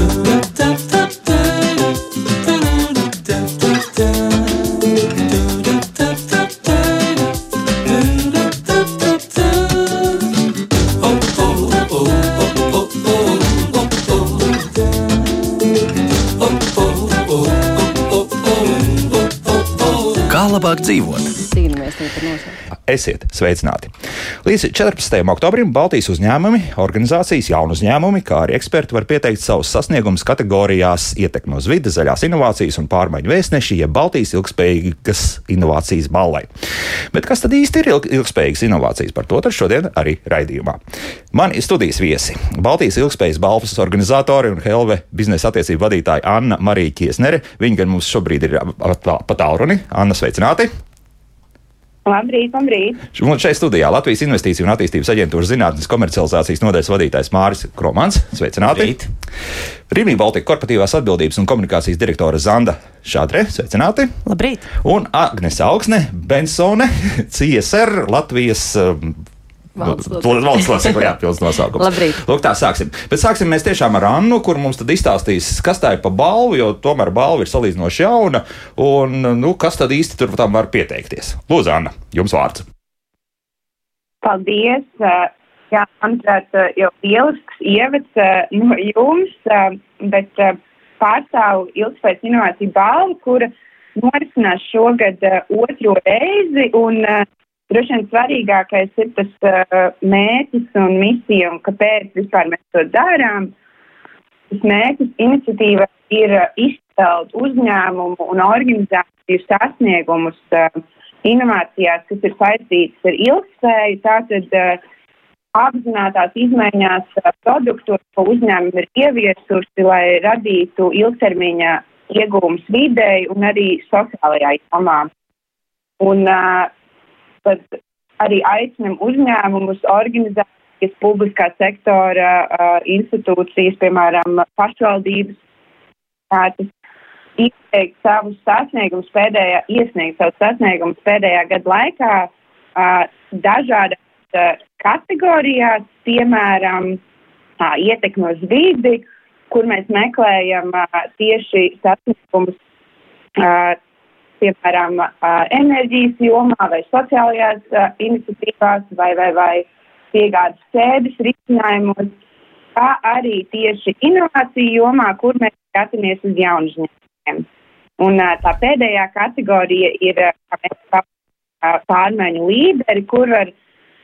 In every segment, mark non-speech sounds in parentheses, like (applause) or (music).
Kā Esiet sveicināti! Līdz 14. oktobrim Baltijas uzņēmumi, organizācijas, jaunu uzņēmumi, kā arī eksperti var pieteikt savus sasniegumus kategorijās ietekme uz vidi, zaļās inovācijas un pārmaiņu vēstneši, jeb Baltijas ilgspējīgas inovācijas ballai. Bet kas tad īsti ir ilg ilgspējīgas inovācijas? Par to tad šodien arī raidījumā. Mani studijas viesi - Baltijas ilgspējas balvas organizatori un Helve biznesa attiecību vadītāja Anna Marija Kiesnere. Viņa gan mums šobrīd ir pa tālruni. Anna, sveicināti! Labrīt, labrīt. Un šeit studijā Latvijas Investīciju un attīstības aģentūras zinātnes komercializācijas nodaļas vadītājs Māris Kromans. Sveicināti! Labrīt. Rīvija Baltika korporatīvās atbildības un komunikācijas direktore Zanda Šādre. Sveicināti! Labrīt! Un Agnese Augsne, Bensone, (laughs) CSR, Latvijas. Um, Valsts Valsts locekļa, jā, pilns nosaukums. Labrīt. Lūk, tā sāksim. Bet sāksim mēs tiešām ar Annu, kur mums tad izstāstīs, kas tā ir pa balvu, jo tomēr balva ir salīdzinoši jauna. Un, nu, kas tad īsti tur tam var pieteikties? Lūdzu, Anna, jums vārds. Paldies. eh, Jā, manuprāt, eh, jau lielisks ievads eh, no jums, bet pārstāvu ilgspējas inovāciju balvu, kura norisinās šogad otro reizi. Un, Droši vien svarīgākais ir tas uh, mērķis un misija, un kāpēc vispār mēs to darām. Tas mērķis iniciatīva ir uh, izcelt uzņēmumu un organizāciju sasniegumus uh, inovācijās, kas ir saistītas ar ilgspēju. Tātad uh, apzinātās izmaiņās uh, produktos, ko uzņēmumi ir ieviesusi, lai radītu ilgtermiņa iegūmus videi un arī sociālajā jomā. Un, uh, tad arī aicinam uzņēmumus, organizācijas, publiskā sektora uh, institūcijas, piemēram, pašvaldības, tādas izteikt savus sasniegumus pēdējā, iesniegt savus sasniegumus pēdējā gada laikā uh, dažādās uh, kategorijās, piemēram, uh, ietekmi uz vidi, kur mēs meklējam uh, tieši sasniegumus uh, piemēram, enerģijas jomā vai sociālajās iniciatīvās vai, vai, vai piegādes ķēdes risinājumos, kā arī tieši inovāciju jomā, kur mēs skatāmies uz jaunu uzņēmumiem. Un tā pēdējā kategorija ir pārmaiņu līderi, kur var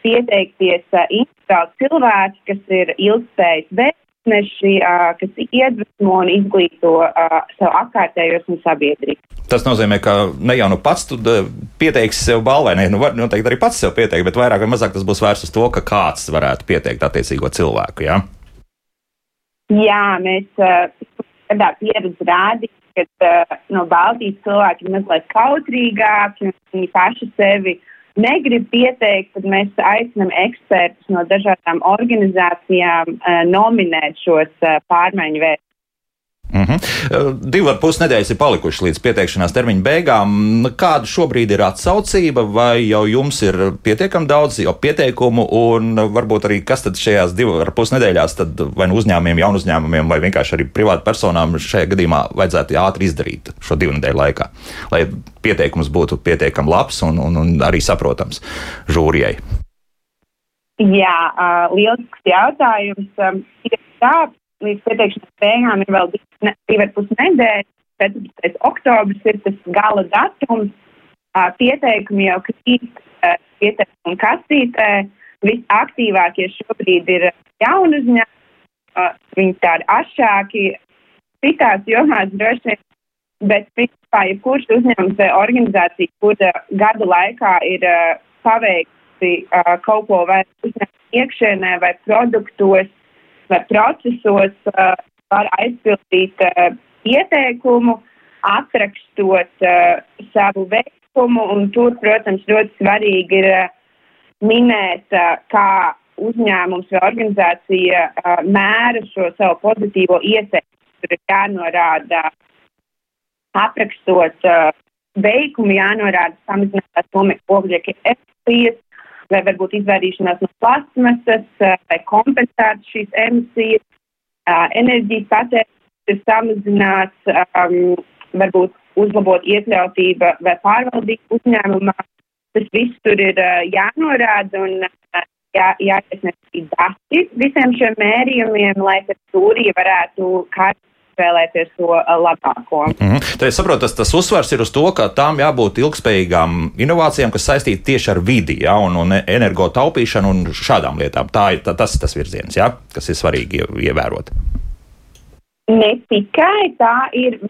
pieteikties individuāli cilvēki, kas ir ilgspējas vēstneši, kas iedvesmo un izglīto savu apkārtējos un sabiedrību. Tas nozīmē, ka ne jau nu pats tu pieteiksi sev balvai, ne, nu var noteikti arī pats sev pieteikt, bet vairāk vai mazāk tas būs vērsts uz to, ka kāds varētu pieteikt attiecīgo cilvēku. Ja? Jā, mēs tādā uh, pieredzi rādījām, ka uh, no Baltijas cilvēki ir mazliet kautrīgāki un viņi paši sevi negrib pieteikt, tad mēs aicinām ekspertus no dažādām organizācijām nominēt šos pārmaiņu vērtības. Mm -hmm. Divi ar pus nedēļas ir palikušas līdz pieteikšanās termiņa beigām. Kāda šobrīd ir atsaucība, vai jau jums ir pietiekami daudz jau pieteikumu, un varbūt arī kas tad šajās divu ar pus nedēļās, vai nu uzņēmumiem, jaunu uzņēmumiem, vai vienkārši arī privātu personām šajā gadījumā vajadzētu ātri izdarīt šo divu nedēļu laikā, lai pieteikums būtu pietiekami labs un, un, un arī saprotams žūrijai? Jā, uh, lielisks jautājums. Um, ir tā, līdz pieteikšanas beigām ir vēl divi ar pus nedēļas. 14. oktobris ir tas gala datums. Pieteikumi jau krīt pieteikumu kastītē. Visaktīvākie šobrīd ir jauni uzņēmumi. Uh, viņi tādi ašāki, citās jomās droši vien. Bet principā, ja kurš uzņēmums vai organizācija, kura gada laikā ir paveikusi uh, kaut ko vai uzņēmuma iekšēnē vai produktos, vai procesos uh, var aizpildīt uh, pieteikumu, atrakstot uh, savu veikumu, un tur, protams, ļoti svarīgi ir uh, minēt, uh, kā uzņēmums vai organizācija uh, mēra šo savu pozitīvo ietekmi. Tur ir jānorāda, aprakstot uh, veikumu, jānorāda samazinātās ogļu emisijas, vai varbūt izvairīšanās no plasmasas, vai kompensēt šīs emisijas, enerģijas patēriņa ir samazināts, um, varbūt uzlabot iekļautība vai pārvaldība uzņēmumā. Tas viss tur ir uh, jānorāda un jā, jāiesniedz dati visiem šiem mērījumiem, lai tad stūrī varētu kārtībā izvēlēties to labāko. Mm -hmm. Tad es saprotu, tas, tas uzsvars ir uz to, ka tām jābūt ilgspējīgām inovācijām, kas saistīti tieši ar vidi ja, un, un energo taupīšanu un šādām lietām. Tā ir tā, tas, tas virziens, ja, kas ir svarīgi ievērot. Ne tikai tā ir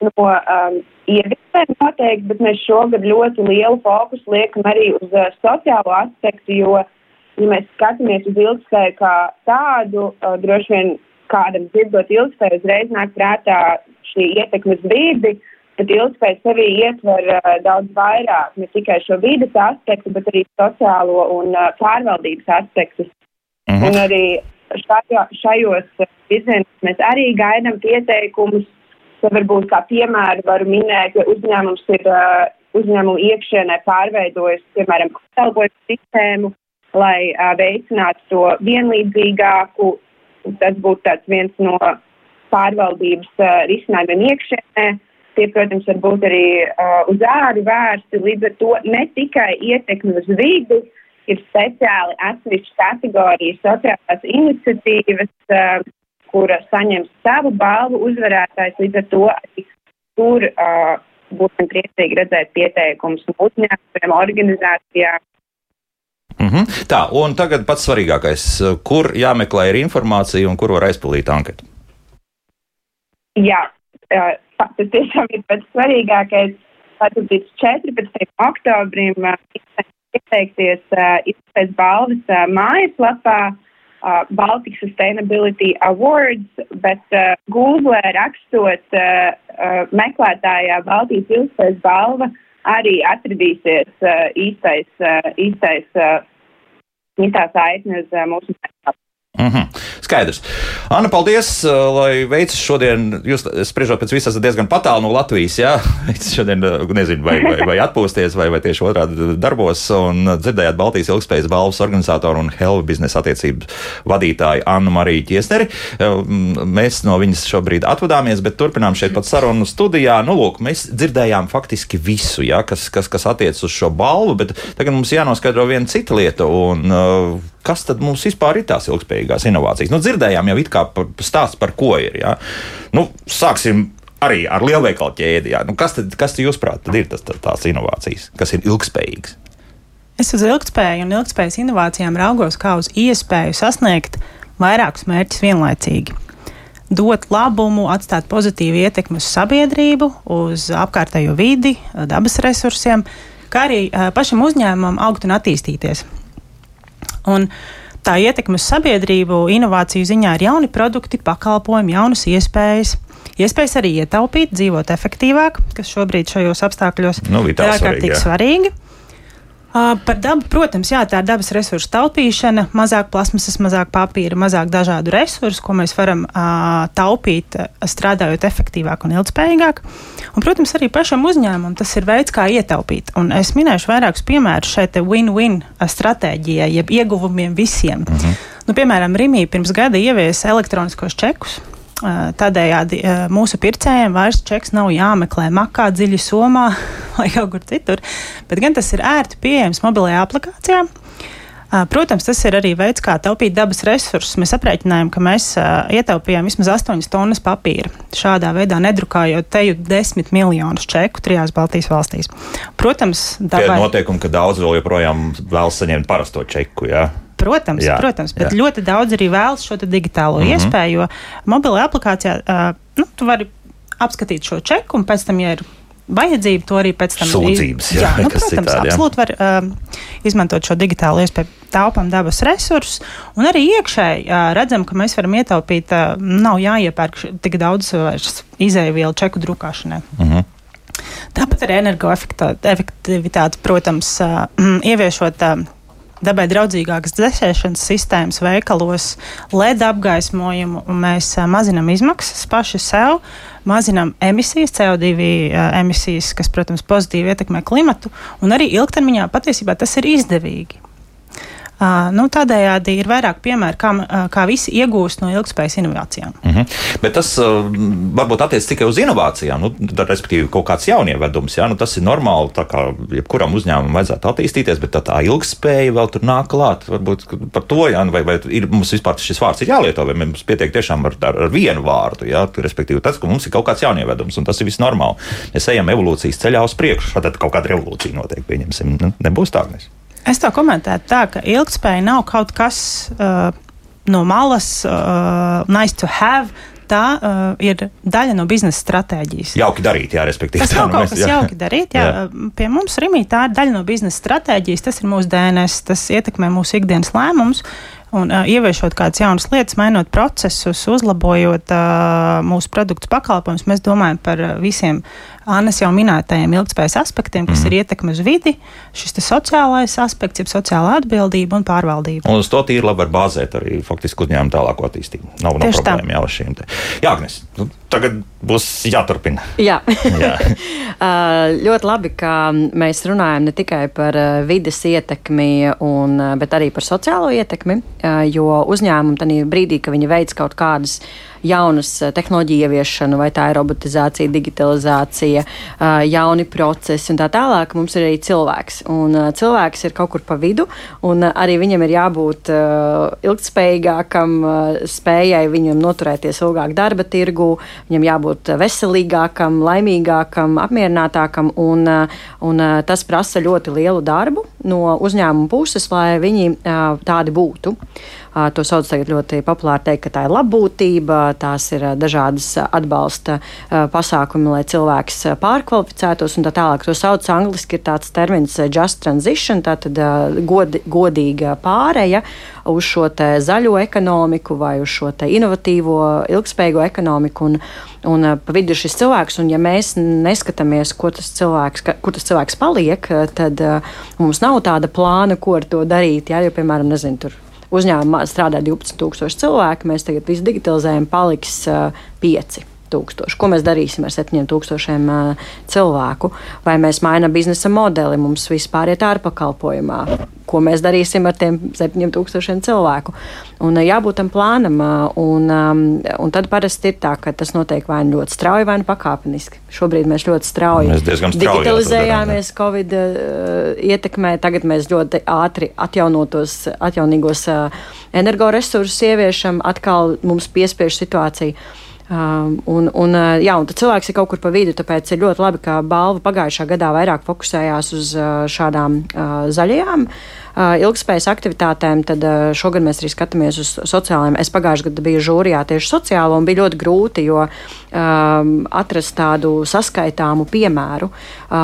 no um, ieviesēm noteikti, bet mēs šogad ļoti lielu fokusu liekam arī uz uh, sociālo aspektu, jo, ja mēs skatāmies uz ilgspēju kā tādu, uh, droši vien kādam dzirdot ilgspēju, uzreiz nāk prātā šī ietekmes vidi, bet ilgspēja sevī ietver uh, daudz vairāk, ne tikai šo vides aspektu, bet arī sociālo un uh, pārvaldības aspektus. Mhm. Un arī šajo, šajos virzienos mēs arī gaidām pieteikumus. Te varbūt kā piemēru varu minēt, ka uzņēmums ir uh, uzņēmumu iekšienē pārveidojis, piemēram, apkalpojumu sistēmu, lai uh, veicinātu to vienlīdzīgāku Tas būtu viens no pārvaldības uh, risinājumiem iekšēnē. Tie, protams, var būt arī uh, uz āru vērsti, līdz ar to ne tikai ietekmi uz vidi, ir speciāli atsevišķas kategorijas sociālās iniciatīvas, uh, kura saņems savu balvu uzvarētājs, līdz ar to arī tur uh, būsim priecīgi redzēt pieteikumus uzņēmumiem, organizācijām, Mm -hmm. Tā, un tagad pats svarīgākais, kur jāmeklē ir informācija un kur var aizpildīt anketu? Jā, tas tiešām ir pats svarīgākais. Tātad līdz 14. oktobrim ieteikties izpēc balvas mājaslapā Baltic Sustainability Awards, bet Google rakstot meklētājā Baltijas ilgspējas balva arī atradīsies īstais, īstais uh, īstā saikne uz uh, mūsu mēnešu. Mm -hmm. Skaidrs. Anna, paldies, lai veicas šodien. Jūs spriežot pēc visas diezgan patālu no Latvijas. Jā, (laughs) šodien nezinu, vai, vai, vai atpūsties, vai, vai tieši otrādi darbos. Un dzirdējāt Baltijas ilgspējas balvas organizatoru un Helva biznesa attiecību vadītāju Annu Mariju Ķiesneri. Mēs no viņas šobrīd atvadāmies, bet turpinām šeit pat sarunu studijā. Nu, lūk, mēs dzirdējām faktiski visu, jā, kas, kas, kas attiec uz šo balvu, bet tagad mums jānoskaidro viena cita lieta. Un, kas tad mums vispār ir tās ilgspējīgās inovācijas? Nu, dzirdējām jau it kā stāsts par ko ir. Ja? Nu, sāksim arī ar lielveikalu ķēdi. Ja? Nu, kas tad, kas tad jūsuprāt ir tas, tās inovācijas, kas ir ilgspējīgas? Es uz ilgspēju un ilgspējas inovācijām raugos kā uz iespēju sasniegt vairākus mērķus vienlaicīgi. Dot labumu, atstāt pozitīvu ietekmi uz sabiedrību, uz apkārtējo vidi, dabas resursiem, kā arī pašam uzņēmumam augt un attīstīties. Un tā ietekme uz sabiedrību inovāciju ziņā ir jauni produkti, pakalpojumi, jaunas iespējas. Iespējas arī ietaupīt, dzīvot efektīvāk, kas šobrīd šajos apstākļos nu, ir ārkārtīgi svarīgi. Par dabu, protams, jā, tā ir dabas resursu taupīšana, mazāk plasmasas, mazāk papīra, mazāk dažādu resursu, ko mēs varam uh, taupīt, strādājot efektīvāk un ilgspējīgāk. Un, protams, arī pašam uzņēmumam tas ir veids, kā ietaupīt. Un es minēšu vairākus piemērus šeit win-win stratēģijai, jeb ieguvumiem visiem. Mhm. nu, piemēram, Rimī pirms gada ieviesa elektroniskos čekus. Tādējādi mūsu pircējiem vairs čeks nav jāmeklē makā dziļi somā (laughs) vai kaut kur citur, bet gan tas ir ērti pieejams mobilajā aplikācijā. Protams, tas ir arī veids, kā taupīt dabas resursus. Mēs aprēķinājām, ka mēs uh, ietaupījām vismaz 8 tonnas papīra. Šādā veidā nedrukājot teju 10 miljonus čeku trijās Baltijas valstīs. Protams, tā ir noteikumi, ka daudz vēl joprojām vēlas saņemt parasto čeku. Jā. Protams, jā, protams, bet jā. ļoti daudz arī vēlas šo digitālo mm -hmm. iespēju, jo mobilajā aplikācijā uh, nu, tu vari apskatīt šo čeku, un pēc tam, ja ir vajadzība, to arī pēc tam sūdzības. Jā, jā (laughs) nu, protams, citādi, jā. absolūti var uh, izmantot šo digitālo iespēju, taupām dabas resursus, un arī iekšēji uh, redzam, ka mēs varam ietaupīt, uh, nav jāiepērk tik daudz izēvielu čeku drukāšanai. Mm -hmm. Tāpat arī energoefektivitāte, protams, uh, (clears throat) ieviešot. Uh, dabai draudzīgākas dzēsēšanas sistēmas veikalos, LED apgaismojumu, un mēs mazinām izmaksas paši sev, mazinām emisijas, CO2 emisijas, kas, protams, pozitīvi ietekmē klimatu, un arī ilgtermiņā patiesībā tas ir izdevīgi. Nu, tādējādi ir vairāk piemēru, kā, kā visi iegūst no ilgspējas inovācijām. Mm -hmm. Bet tas uh, varbūt attiecas tikai uz inovācijām, nu, respektīvi, kaut kāds jaunievedums. Ja? Nu, tas ir normāli, tā kā jebkuram uzņēmumam vajadzētu attīstīties, bet tā, tā ilgspēja vēl tur nāk klāt. Varbūt par to, ja? vai, vai ir, mums vispār šis vārds ir jālieto, vai mums pietiek tiešām ar, ar, ar vienu vārdu. Ja? Respektīvi, tas, ka mums ir kaut kāds jaunievedums, un tas ir viss normāli. Mēs ejam evolūcijas ceļā uz priekšu, tad kaut kāda revolūcija notiek, pieņemsim. Nu, nebūs tā. Mēs. Es to komentētu tā, ka ilgspēja nav kaut kas uh, no malas, uh, nice to have. Tā uh, ir daļa no biznesa stratēģijas. Jauki darīt, jā, respektīvi. Tas nav kaut kas jauki darīt. Jā. jā. Pie mums Rimī tā ir daļa no biznesa stratēģijas, tas ir mūsu DNS, tas ietekmē mūsu ikdienas lēmumus. Un uh, ieviešot kādas jaunas lietas, mainot procesus, uzlabojot uh, mūsu produktu pakalpojumus, mēs domājam par uh, visiem Annas jau minētajiem ilgspējas aspektiem, kas mm. ir ietekme uz vidi, šis sociālais aspekts, jeb sociālā atbildība un pārvaldība. Un uz to tīri labi var bāzēt arī faktiski uzņēmumu tālāko attīstību. Nav no problēma jau ar šīm. Te. Jā, Agnes, nu, tagad būs jāturpina. Jā, Jā. (laughs) ļoti labi, ka mēs runājam ne tikai par vides ietekmi, un, bet arī par sociālo ietekmi, jo uzņēmumi tajā brīdī, kad viņi veic kaut kādas jaunas eh, tehnoloģiju ieviešanu, vai tā ir robotizācija, digitalizācija, eh, jauni procesi un tā tālāk. Mums ir arī cilvēks. Un eh, cilvēks ir kaut kur pa vidu, un arī viņam ir jābūt ilgspējīgākam, spējai viņam noturēties ilgāk darba tirgu, viņam jābūt veselīgākam, laimīgākam, apmierinātākam, un, un tas prasa ļoti lielu darbu no uzņēmuma puses, lai viņi tādi būtu. To sauc tagad ļoti populāri teikt, ka tā ir labbūtība, tās ir dažādas atbalsta pasākumi, lai cilvēks pārkvalificētos un tā tālāk. To sauc angliski ir tāds termins just transition, tātad god, godīga pāreja uz šo zaļo ekonomiku vai uz šo inovatīvo, ilgspējīgo ekonomiku. Un, un pa vidu ir šis cilvēks, un ja mēs neskatāmies, tas cilvēks, ka, kur tas cilvēks paliek, tad uh, mums nav tāda plāna, ko ar to darīt. Jā, jo, piemēram, nezinu, tur uzņēmumā strādā 12,000 cilvēki. Mēs tagad visu digitalizējam, paliks uh, pieci. 7000. Ko mēs darīsim ar 7000 uh, cilvēku? Vai mēs mainām biznesa modeli, mums vispār iet ārpakalpojumā? Ko mēs darīsim ar tiem 7000 cilvēku? Un uh, jābūt tam plānam, uh, un, um, un tad parasti ir tā, ka tas notiek vai nu ļoti strauji, vai nu pakāpeniski. Šobrīd mēs ļoti strauji mēs digitalizējāmies darām, Covid ietekmē, tagad mēs ļoti ātri atjaunotos, atjaunīgos energoresursus ieviešam, atkal mums piespiež situācija. Um, un, un, uh, jā, un cilvēks ir kaut kur pa vidu, tāpēc ir ļoti labi, ka balva pagājušā gadā vairāk fokusējās uz uh, šādām uh, zaļajām ilgspējas aktivitātēm. Tad šogad mēs arī skatāmies uz sociālajiem. Es pagājušajā gadā biju žūrijā tieši sociālo un bija ļoti grūti, jo um, atrast tādu saskaitāmu piemēru.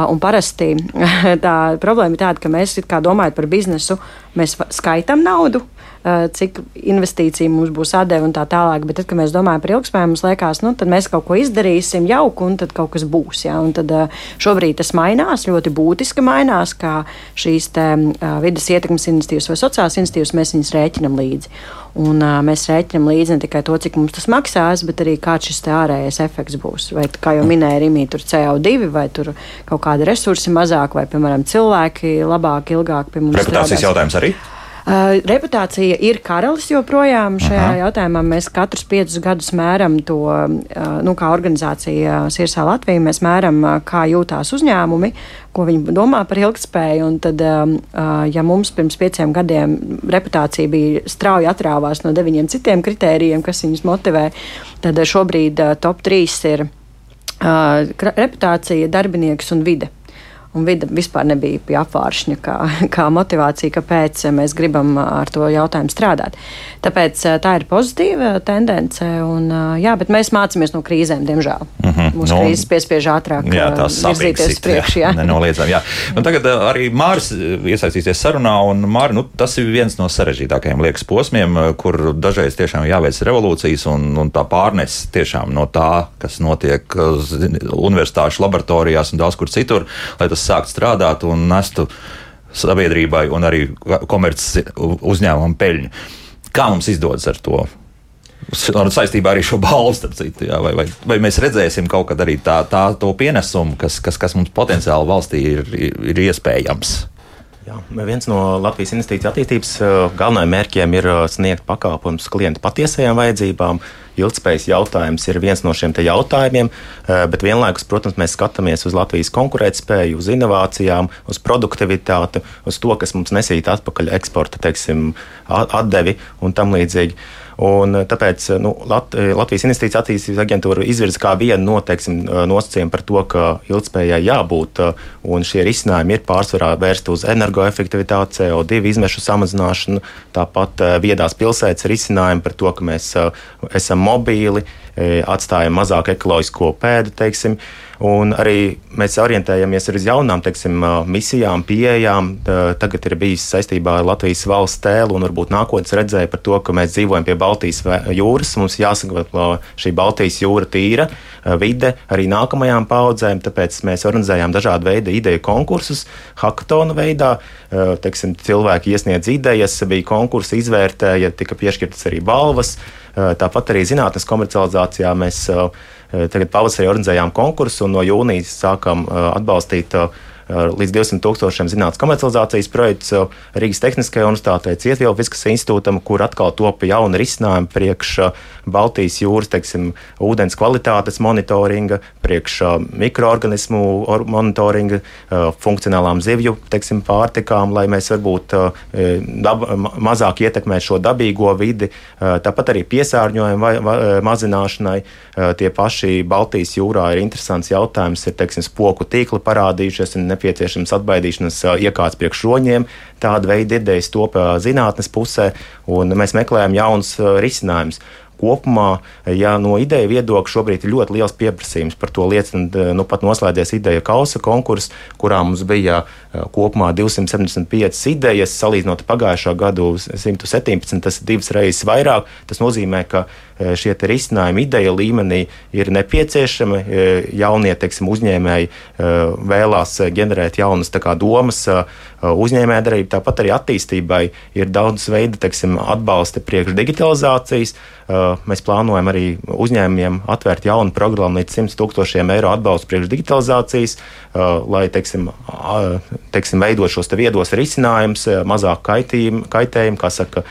Un parasti (laughs) tā problēma ir tāda, ka mēs domājam par biznesu, mēs skaitām naudu cik investīciju mums būs atdeve un tā tālāk. Bet, tad, kad mēs domājam par ilgspēju, mums liekas, nu, tad mēs kaut ko izdarīsim jauku, un tad kaut kas būs. Ja? Un tad eh, šobrīd tas mainās, ļoti būtiski mainās, kā šīs te, uh, vidas ietekmes iniciatīvas vai sociālās iniciatīvas mēs viņus rēķinam līdzi. Un, uh, mēs rēķinām līdzi ne tikai to, cik mums tas maksās, bet arī kāds šis ārējais efekts būs. Vai, kā jau minēja Rīmī, tur CO2 vai tur kaut kādi resursi mazāk, vai, piemēram, cilvēki labāk, ilgāk pie mums. Reputācijas jautājums arī? Uh, reputācija ir karalis joprojām. Šajā Aha. jautājumā mēs katrus piecus gadus mēram to, uh, nu, kā organizācija Sirsā Latvija, mēs mēram, uh, kā jūtās uzņēmumi, ko viņi domā par ilgspēju. Un tad, uh, ja mums pirms pieciem gadiem reputācija bija strauji atrāvās no deviņiem citiem kritērijiem, kas viņus motivē, tad šobrīd uh, top 3 ir uh, reputācija, darbinieks un vide un vide vispār nebija pie apvāršņa kā, (laughs) kā motivācija, kāpēc mēs gribam ar to jautājumu strādāt. Tāpēc tā ir pozitīva tendence, un, jā, bet mēs mācāmies no krīzēm, diemžēl. Mm -hmm. Mūsu nu, krīzes piespiež ātrāk virzīties. Jā, (laughs) nenoliedzami. Jā. Un tagad arī Māris iesaistīsies sarunā, un Māri, nu, tas ir viens no sarežģītākajiem liekas posmiem, kur dažreiz tiešām jāveic revolūcijas, un, un tā pārnes tiešām no tā, kas notiek universitāšu laboratorijās un daudz kur citur, tas sākt strādāt un nestu sabiedrībai un arī komerces uzņēmumu peļņu. Kā mums izdodas ar to? Ar saistībā arī šo balvu, starp citu, jā, vai, vai, vai mēs redzēsim kaut kad arī tā, tā to pienesumu, kas, kas, kas mums potenciāli valstī ir, ir, ir iespējams? Jā, viens no Latvijas investīciju attīstības galvenajiem mērķiem ir sniegt pakalpojumus klientu patiesajām vajadzībām. Ilgspējas jautājums ir viens no šiem jautājumiem, bet vienlaikus, protams, mēs skatāmies uz Latvijas konkurētspēju, uz inovācijām, uz produktivitāti, uz to, kas mums nesīt atpakaļ eksporta teiksim, atdevi un tam līdzīgi. Un, eh, tāpēc eh, nu, Lat eh, Latvijas Investīcijas attīstības aģentūra izvirza kā vienu noteiksim, nosacījumu par to, ka ilgspējai jābūt, un šie risinājumi ir pārsvarā vērsti uz energoefektivitāti, CO2 izmešu samazināšanu, tāpat viedās pilsētas risinājumi par to, ka mēs esam mobīli, atstājam mazāk ekoloģisko pēdu, teiksim, Un arī mēs orientējamies uz jaunām teiksim, misijām, pieejām. Tagad ir bijis saistībā ar Latvijas valsts tēlu un varbūt nākotnes redzēja par to, ka mēs dzīvojam pie Baltijas jūras. Mums jāsaglabā šī Baltijas jūra tīra vide arī nākamajām paudzēm. Tāpēc mēs organizējām dažādu veidu ideju konkursus, hackathonu veidā. Teiksim, cilvēki iesniedz idejas, bija konkursi, izvērtēja, tika piešķirtas arī balvas. Tāpat arī zinātnes komercializācijā mēs tagad pavasarī organizējām konkursu un no jūnijas sākam atbalstīt līdz 200 tūkstošiem zinātnīs komercializācijas projekts Rīgas Tehniskajā universitātē, Cietvielu fizikas institūtam, kur atkal topa jauni risinājumi priekš Baltijas jūras, teiksim, ūdens kvalitātes monitoringa, priekš mikroorganismu monitoringa, funkcionālām zivju, teiksim, pārtikām, lai mēs varbūt dab, mazāk ietekmētu šo dabīgo vidi, tāpat arī piesārņojumu vai, vai, mazināšanai. Tie paši Baltijas jūrā ir interesants jautājums, ir, teiksim, spoku tīkli parādījušies, ir nepieciešams atbaidīšanas iekārts priekš roņiem. Tāda veida idejas top zinātnes pusē, un mēs meklējam jaunus risinājumus kopumā, ja no ideja viedokļa šobrīd ir ļoti liels pieprasījums par to liecina, nu pat noslēdzies ideja kausa konkurss, kurā mums bija kopumā 275 idejas, salīdzinot pagājušā gadu 117, tas ir divas reizes vairāk. Tas nozīmē, ka šie risinājumi ideja līmenī ir nepieciešami. Jaunie teiksim, uzņēmēji vēlās ģenerēt jaunas kā, domas, uzņēmējdarbība, tāpat arī attīstībai ir daudz veidu teiksim, atbalsta priekš digitalizācijas. Mēs plānojam arī uzņēmumiem atvērt jaunu programmu līdz 100 tūkstošiem eiro atbalstu priekš digitalizācijas, lai teiksim, teiksim, veidot šos te viedos risinājumus, mazāk kaitējumu, kā saka,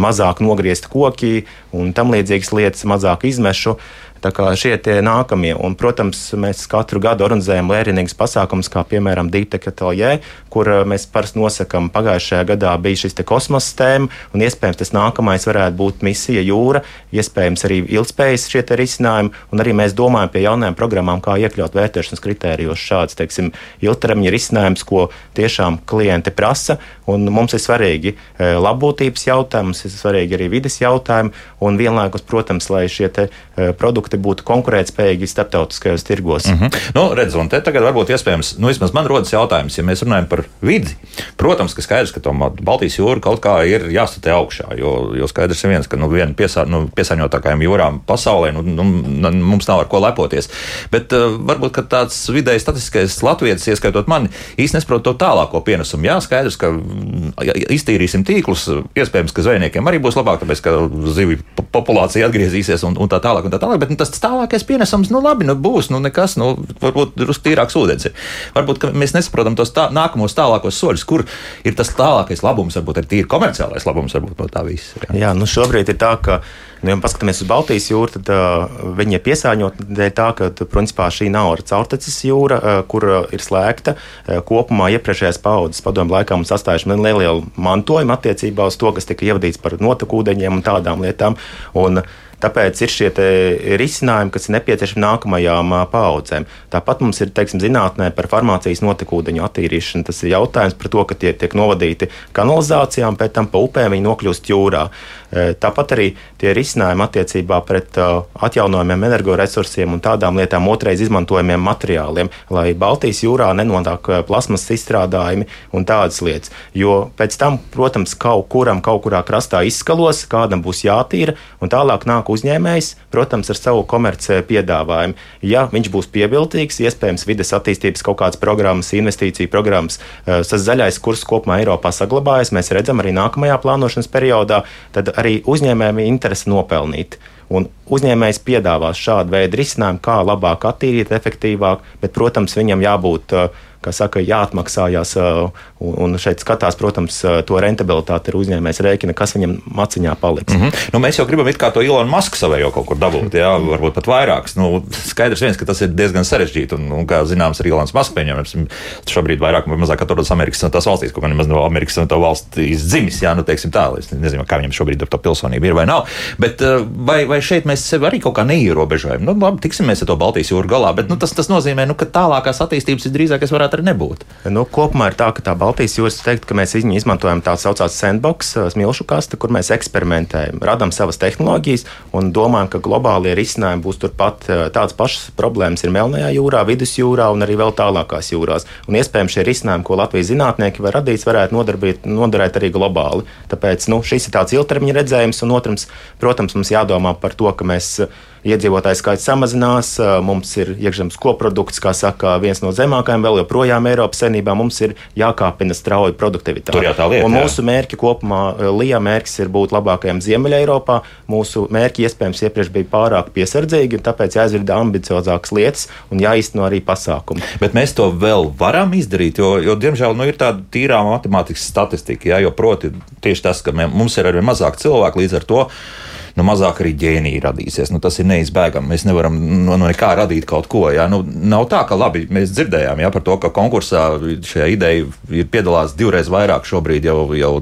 mazāk nogriezt koki un tam līdzīgas lietas, mazāk izmešu. Tā kā šie ir nākamie. Un, protams, mēs katru gadu organizējam lērinīgus pasākumus, kā piemēram Dīteka Taljē, kur eh, mēs parasti nosakām, pagājušajā gadā bija šis kosmosa tēma, un iespējams tas nākamais varētu būt misija jūra, iespējams arī ilgspējas šie risinājumi, un arī mēs domājam pie jaunajām programmām, kā iekļaut vērtēšanas kritērijos šāds, teiksim, ilgtermiņa risinājums, ko tiešām klienti prasa, un mums ir svarīgi eh, labbūtības jautājumi, mums ir svarīgi arī vides jautājumi, un vienlaikus, protams, lai šie te, eh, produkti produkti būtu konkurētspējīgi starptautiskajos tirgos. Mm -hmm. nu, redz, un te tagad varbūt iespējams, nu, vismaz man rodas jautājums, ja mēs runājam par vidi. Protams, ka skaidrs, ka tom Baltijas jūra kaut kā ir jāstatē augšā, jo, jo skaidrs ir viens, ka nu, viena piesā, nu, piesāņotākajām jūrām pasaulē nu, nu, mums nav ar ko lepoties. Bet uh, varbūt tāds vidēji statistiskais latvietis, ieskaitot mani, īsti nesaprot to tālāko pienesumu. Jā, skaidrs, ka iztīrīsim tīklus, iespējams, ka zvejniekiem arī būs labāk, tāpēc, ka zivju populācija atgriezīsies un, un tā tālāk. Un tā tālāk bet, nu, tas tālākais pienesums, nu, labi, nu, būs, nu, nekas, nu, varbūt drusku tīrāks ūdens ir. Varbūt mēs nesaprotam tos tā, nākamos tālākos soļus, kur ir tas tālākais labums, varbūt ir tīri komerciālais labums, varbūt no tā visa. Jā, jā nu, šobrīd ir tā, ka. Nu, ja paskatāmies uz Baltijas jūru, tad uh, viņi ir piesārņoti dēļ tā, ka principā šī nav caurteces jūra, uh, kur uh, ir slēgta. Uh, kopumā iepriekšējās paudzes padomu laikā mums atstājuši nelielu mantojumu attiecībā uz to, kas tika ievadīts par notekūdeņiem un tādām lietām. Un, uh, Tāpēc ir šie risinājumi, kas ir nepieciešami nākamajām paudzēm. Tāpat mums ir teiksim, zinātnē par farmācijas notekūdeņu attīrīšanu. Tas ir jautājums par to, ka tie tiek novadīti kanalizācijām, pēc tam pa upēm viņi nokļūst jūrā. Tāpat arī tie risinājumi attiecībā pret atjaunojumiem energoresursiem un tādām lietām, otrais izmantojamiem materiāliem, lai Baltijas jūrā nenonāk plasmas izstrādājumi un tādas lietas. Jo pēc tam, protams, kaut kuram kaut kurā krastā izskalos, kādam būs jātīra, un tālāk nāk uzņēmējs, protams, ar savu komerciju piedāvājumu. Ja viņš būs pievilcīgs, iespējams, vides attīstības kaut kādas programmas, investīciju programmas, tas zaļais kurs kopumā Eiropā saglabājas, mēs redzam arī nākamajā plānošanas periodā, tad arī uzņēmējiem ir interese nopelnīt. Un uzņēmējs piedāvās šādu veidu risinājumu, kā labāk attīrīt, efektīvāk, bet, protams, viņam jābūt uh, kā saka, jāatmaksājās. Un šeit skatās, protams, to rentabilitāti ir uzņēmējs rēķina, kas viņam maciņā paliks. Mm -hmm. nu, mēs jau gribam it kā to Ilonu Masku savējo kaut kur dabūt, jā, varbūt pat vairākus. Nu, skaidrs viens, ka tas ir diezgan sarežģīti. Un, un kā zināms, arī Ilons Masks pieņemams šobrīd vairāk vai mazāk atrodas Amerikas tās valstīs, gan nemaz no Amerikas un to valstīs dzimis, jā, nu, teiksim tā. Es nezinu, kā viņam šobrīd ar to pilsonību ir vai nav. Bet vai, vai šeit mēs sevi arī kaut kā neierobežojam? Nu, labi, tiksim mēs ar to Baltijas jūru galā, bet nu, tas, tas nozīmē, nu, ka tālākās attīstības drīzāk varētu varētu arī nebūt. Nu, kopumā ir tā, ka tā Baltijas jūras teikt, ka mēs izmantojam tā saucamā sandbox, smilšu kaste, kur mēs eksperimentējam, radām savas tehnoloģijas un domājam, ka globālie risinājumi būs turpat tādas pašas problēmas ir Melnajā jūrā, Vidusjūrā un arī vēl tālākās jūrās. Un iespējams šie risinājumi, ko Latvijas zinātnieki var radīt, varētu nodarbīt, noderēt arī globāli. Tāpēc nu, šis ir tāds ilgtermiņa redzējums, un otrs, protams, mums jādomā par to, ka mēs iedzīvotāju skaits samazinās, mums ir iekšzemes koprodukts, kā saka, viens no zemākajiem vēl joprojām Eiropas senībā. Mums ir jākāpina strauji produktivitāte. Tur jau tā lieta. Un mūsu mērķi kopumā, Lija mērķis ir būt labākajam Ziemeļa Eiropā. Mūsu mērķi iespējams iepriekš bija pārāk piesardzīgi, tāpēc jāizvirda ambiciozākas lietas un jāizteno arī pasākumi. Bet mēs to vēl varam izdarīt, jo, jo diemžēl, nu, ir tāda tīrā matemātikas statistika, jā, jo proti tieši tas, ka mums ir arvien mazāk cilvēku līdz ar to nu, mazāk arī ģēnija radīsies. Nu, tas ir neizbēgami. Mēs nevaram no, no nekā radīt kaut ko. Jā. Nu, nav tā, ka labi, mēs dzirdējām jā, par to, ka konkursā šajā ideja ir piedalās divreiz vairāk šobrīd jau, jau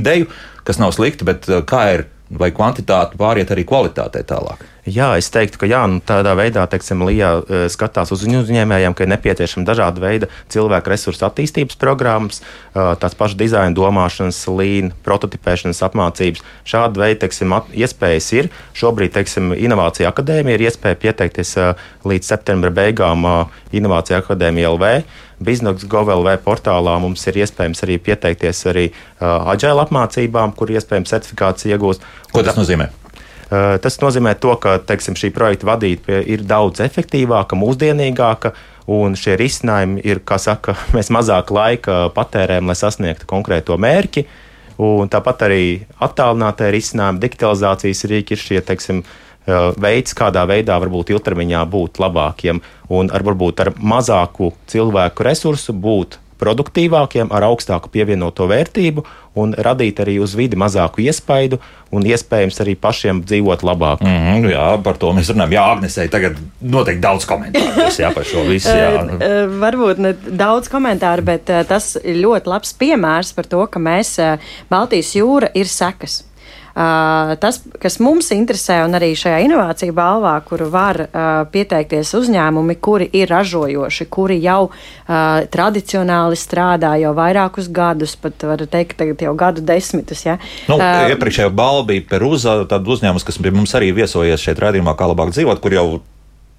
ideju, kas nav slikti, bet kā ir vai kvantitāte pāriet arī kvalitātē tālāk? Jā, es teiktu, ka jā, nu, tādā veidā, teiksim, Lija e, skatās uz uzņēmējiem, ka ir nepieciešama dažāda veida cilvēku resursu attīstības programmas, e, tās pašas dizaina domāšanas, līnijas, prototipēšanas apmācības. Šāda veida teiksim, iespējas ir. Šobrīd, teiksim, Inovācija akadēmija ir iespēja pieteikties e, līdz septembra beigām Inovācija akadēmija LV. Biznesa GovLV portālā mums ir iespējams arī pieteikties arī uh, aģēla apmācībām, kur iespējams certifikāciju iegūst. Ko tas nozīmē? Uh, tas nozīmē, to, ka teiksim, šī projekta vadība ir daudz efektīvāka, mūsdienīgāka, un šie risinājumi ir, kā saka, (laughs) mēs mazāk laika patērējam, lai sasniegtu konkrēto mērķi. Un tāpat arī attālinātie risinājumi, digitalizācijas rīki ir šie, teiksim, uh, veids, kādā veidā varbūt ilgtermiņā būt labākiem un ar varbūt ar mazāku cilvēku resursu būt produktīvākiem, ar augstāku pievienoto vērtību un radīt arī uz vidi mazāku iespaidu un iespējams arī pašiem dzīvot labāk. Mm -hmm, jā, par to mēs runājam. Jā, Agnesei tagad noteikti daudz komentāru jā, par šo visu. (laughs) Varbūt ne daudz komentāru, bet tas ir ļoti labs piemērs par to, ka mēs Baltijas jūra ir sekas. Tas, kas mums interesē, un arī šajā inovāciju balvā, kuru var pieteikties uzņēmumi, kuri ir ražojoši, kuri jau tradicionāli strādā jau vairākus gadus, pat var teikt, tagad jau gadu desmitus. Ja? Nu, iepriekšējā balva bija Peruza, tad uzņēmums, kas pie mums arī viesojies šeit rādījumā, kā labāk dzīvot, kur jau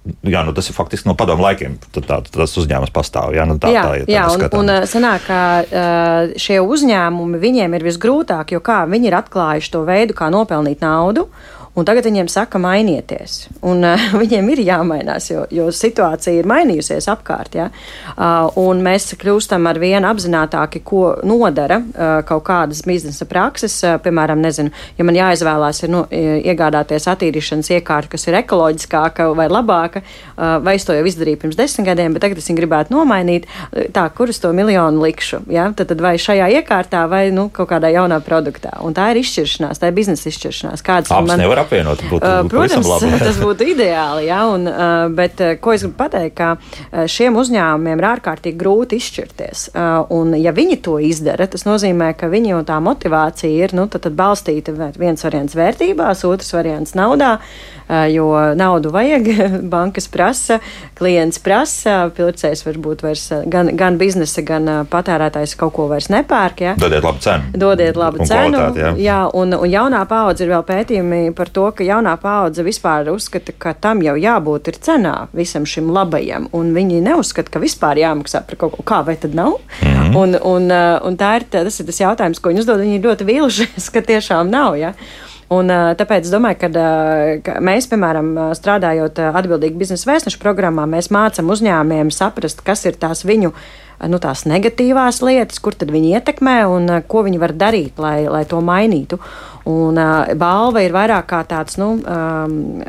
Jā, nu tas ir faktiski no padomu laikiem. Tad tā, tas uzņēmums pastāv. Jā, nu tā, jā, tā, ja jā un, un sanāk, ka šie uzņēmumi viņiem ir visgrūtāk, jo kā viņi ir atklājuši to veidu, kā nopelnīt naudu. Un tagad viņiem saka, mainieties. Un, uh, (laughs) viņiem ir jāmainās, jo, jo situācija ir mainījusies apkārt. Ja? Uh, un mēs kļūstam ar vien apzinātāki, ko nodara uh, kaut kādas biznesa prakses. Uh, piemēram, nezinu, ja man jāizvēlās ir nu, iegādāties attīrīšanas iekārtu, kas ir ekoloģiskāka vai labāka, uh, vai es to jau izdarīju pirms desmit gadiem, bet tagad es viņu gribētu nomainīt, tā, kur es to miljonu likšu. Ja? Tad, tad vai šajā iekārtā vai nu, kaut kādā jaunā produktā. Un tā ir izšķiršanās, tā ir biznesa izšķiršanās. Kādas man ir? Apvienot. Būtu, uh, Protams, (laughs) tas būtu ideāli. Ja, un, uh, bet uh, ko es gribu pateikt, ka šiem uzņēmumiem ir ārkārtīgi grūti izšķirties. Un, ja viņi to izdara, tas nozīmē, ka viņu tā motivācija ir nu, tad, tad balstīta viens variants vērtībās, otrs variants naudā. Jo naudu vajag, (laughs) bankas prasa, klients prasa, pircējs varbūt vairs gan, gan biznesa, gan patērētājs kaut ko vairs nepērk. Ja? Dodiet labu cenu. Dodiet labu un cenu. Kvalitāti, jā. Jā, un, un jaunā paudze ir vēl pētījumi par to, ka jaunā paudze vispār uzskata, ka tam jau jābūt ir cenā visam šim labajam, un viņi neuzskata, ka vispār jāmaksā par kaut ko, kā vai tad nav. Mm -hmm. un, un, un tā ir, tas ir tas jautājums, ko viņi uzdod. Viņi ir ļoti vīlušies, (laughs) ka tiešām nav. Ja? Un, tāpēc es domāju, ka, ka mēs, piemēram, strādājot atbildīgi biznesa vēstnešu programmā, mēs mācām uzņēmējiem saprast, kas ir tās viņu nu, tās negatīvās lietas, kur tad viņi ietekmē un ko viņi var darīt, lai, lai to mainītu. Un uh, balva ir vairāk kā tāds, nu, um,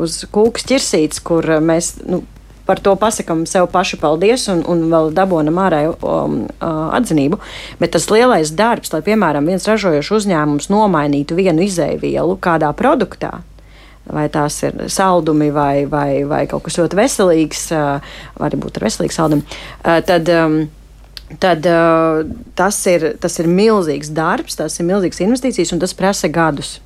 uz kūkas ķirsītes, kur mēs, nu, par to pasakām sev paši paldies un, un vēl dabūjam ārēju um, atzinību. Bet tas lielais darbs, lai, piemēram, viens ražojošs uzņēmums nomainītu vienu izēvielu kādā produktā, vai tās ir saldumi vai, vai, vai kaut kas ļoti veselīgs, vai arī būtu ar veselīgu saldumu, tad, tad tas, ir, tas ir milzīgs darbs, tas ir milzīgs investīcijas un tas prasa gadus.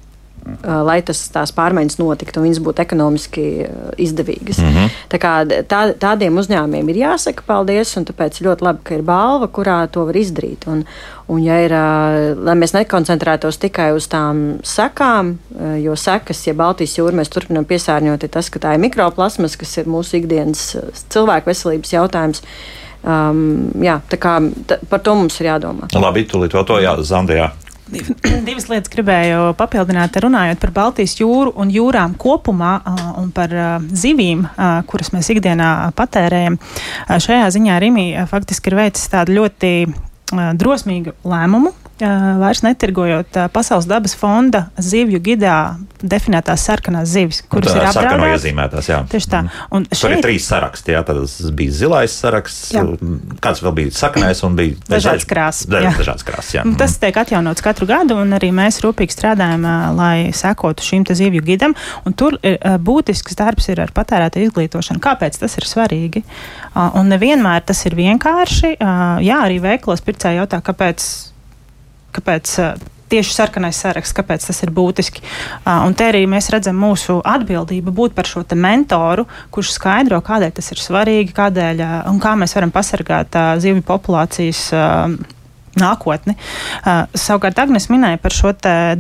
Uh, lai tas, tās pārmaiņas notiktu un viņas būtu ekonomiski uh, izdevīgas. Mm -hmm. Tā kā tā, tādiem uzņēmumiem ir jāsaka paldies, un tāpēc ļoti labi, ka ir balva, kurā to var izdarīt. Un, un ja ir, uh, lai mēs nekoncentrētos tikai uz tām sekām, jo sekas, ja Baltijas jūra mēs turpinām piesārņot, ir tas, ka tā ir mikroplasmas, kas ir mūsu ikdienas cilvēku veselības jautājums. Um, jā, tā kā tā, par to mums ir jādomā. Labi, tūlīt vēl to jāzandē. (clears throat) Divas lietas gribēju papildināt, runājot par Baltijas jūru un jūrām kopumā un par zivīm, kuras mēs ikdienā patērējam. Šajā ziņā Rimī faktiski ir veicis tādu ļoti drosmīgu lēmumu, vairs netirgojot Pasaules dabas fonda zivju gidā definētās sarkanās zivis, kuras ir apdraudētas. iezīmētās, jā. Tieši tā. Mm. Un šeit... Tur ir trīs saraksti, jā, tad bija zilais saraksts, jā. kāds vēl bija sarkanais un bija dažādas krāsas. Dažādas krāsas, jā. Tas tiek atjaunots katru gadu, un arī mēs rūpīgi strādājam, lai sekotu šim te zivju gidam, un tur ir, būtisks darbs ir ar patērētāju izglītošanu. Kāpēc tas ir svarīgi? Un nevienmēr tas ir vienkārši. Jā, arī veikalos pircēji jautā, kāpēc kāpēc tieši sarkanais saraksts, kāpēc tas ir būtiski. Uh, un te arī mēs redzam mūsu atbildību būt par šo mentoru, kurš skaidro, kādēļ tas ir svarīgi, kādēļ uh, un kā mēs varam pasargāt uh, zivju populācijas. Uh, Nākotni. Uh, savukārt Agnēs minēja par šo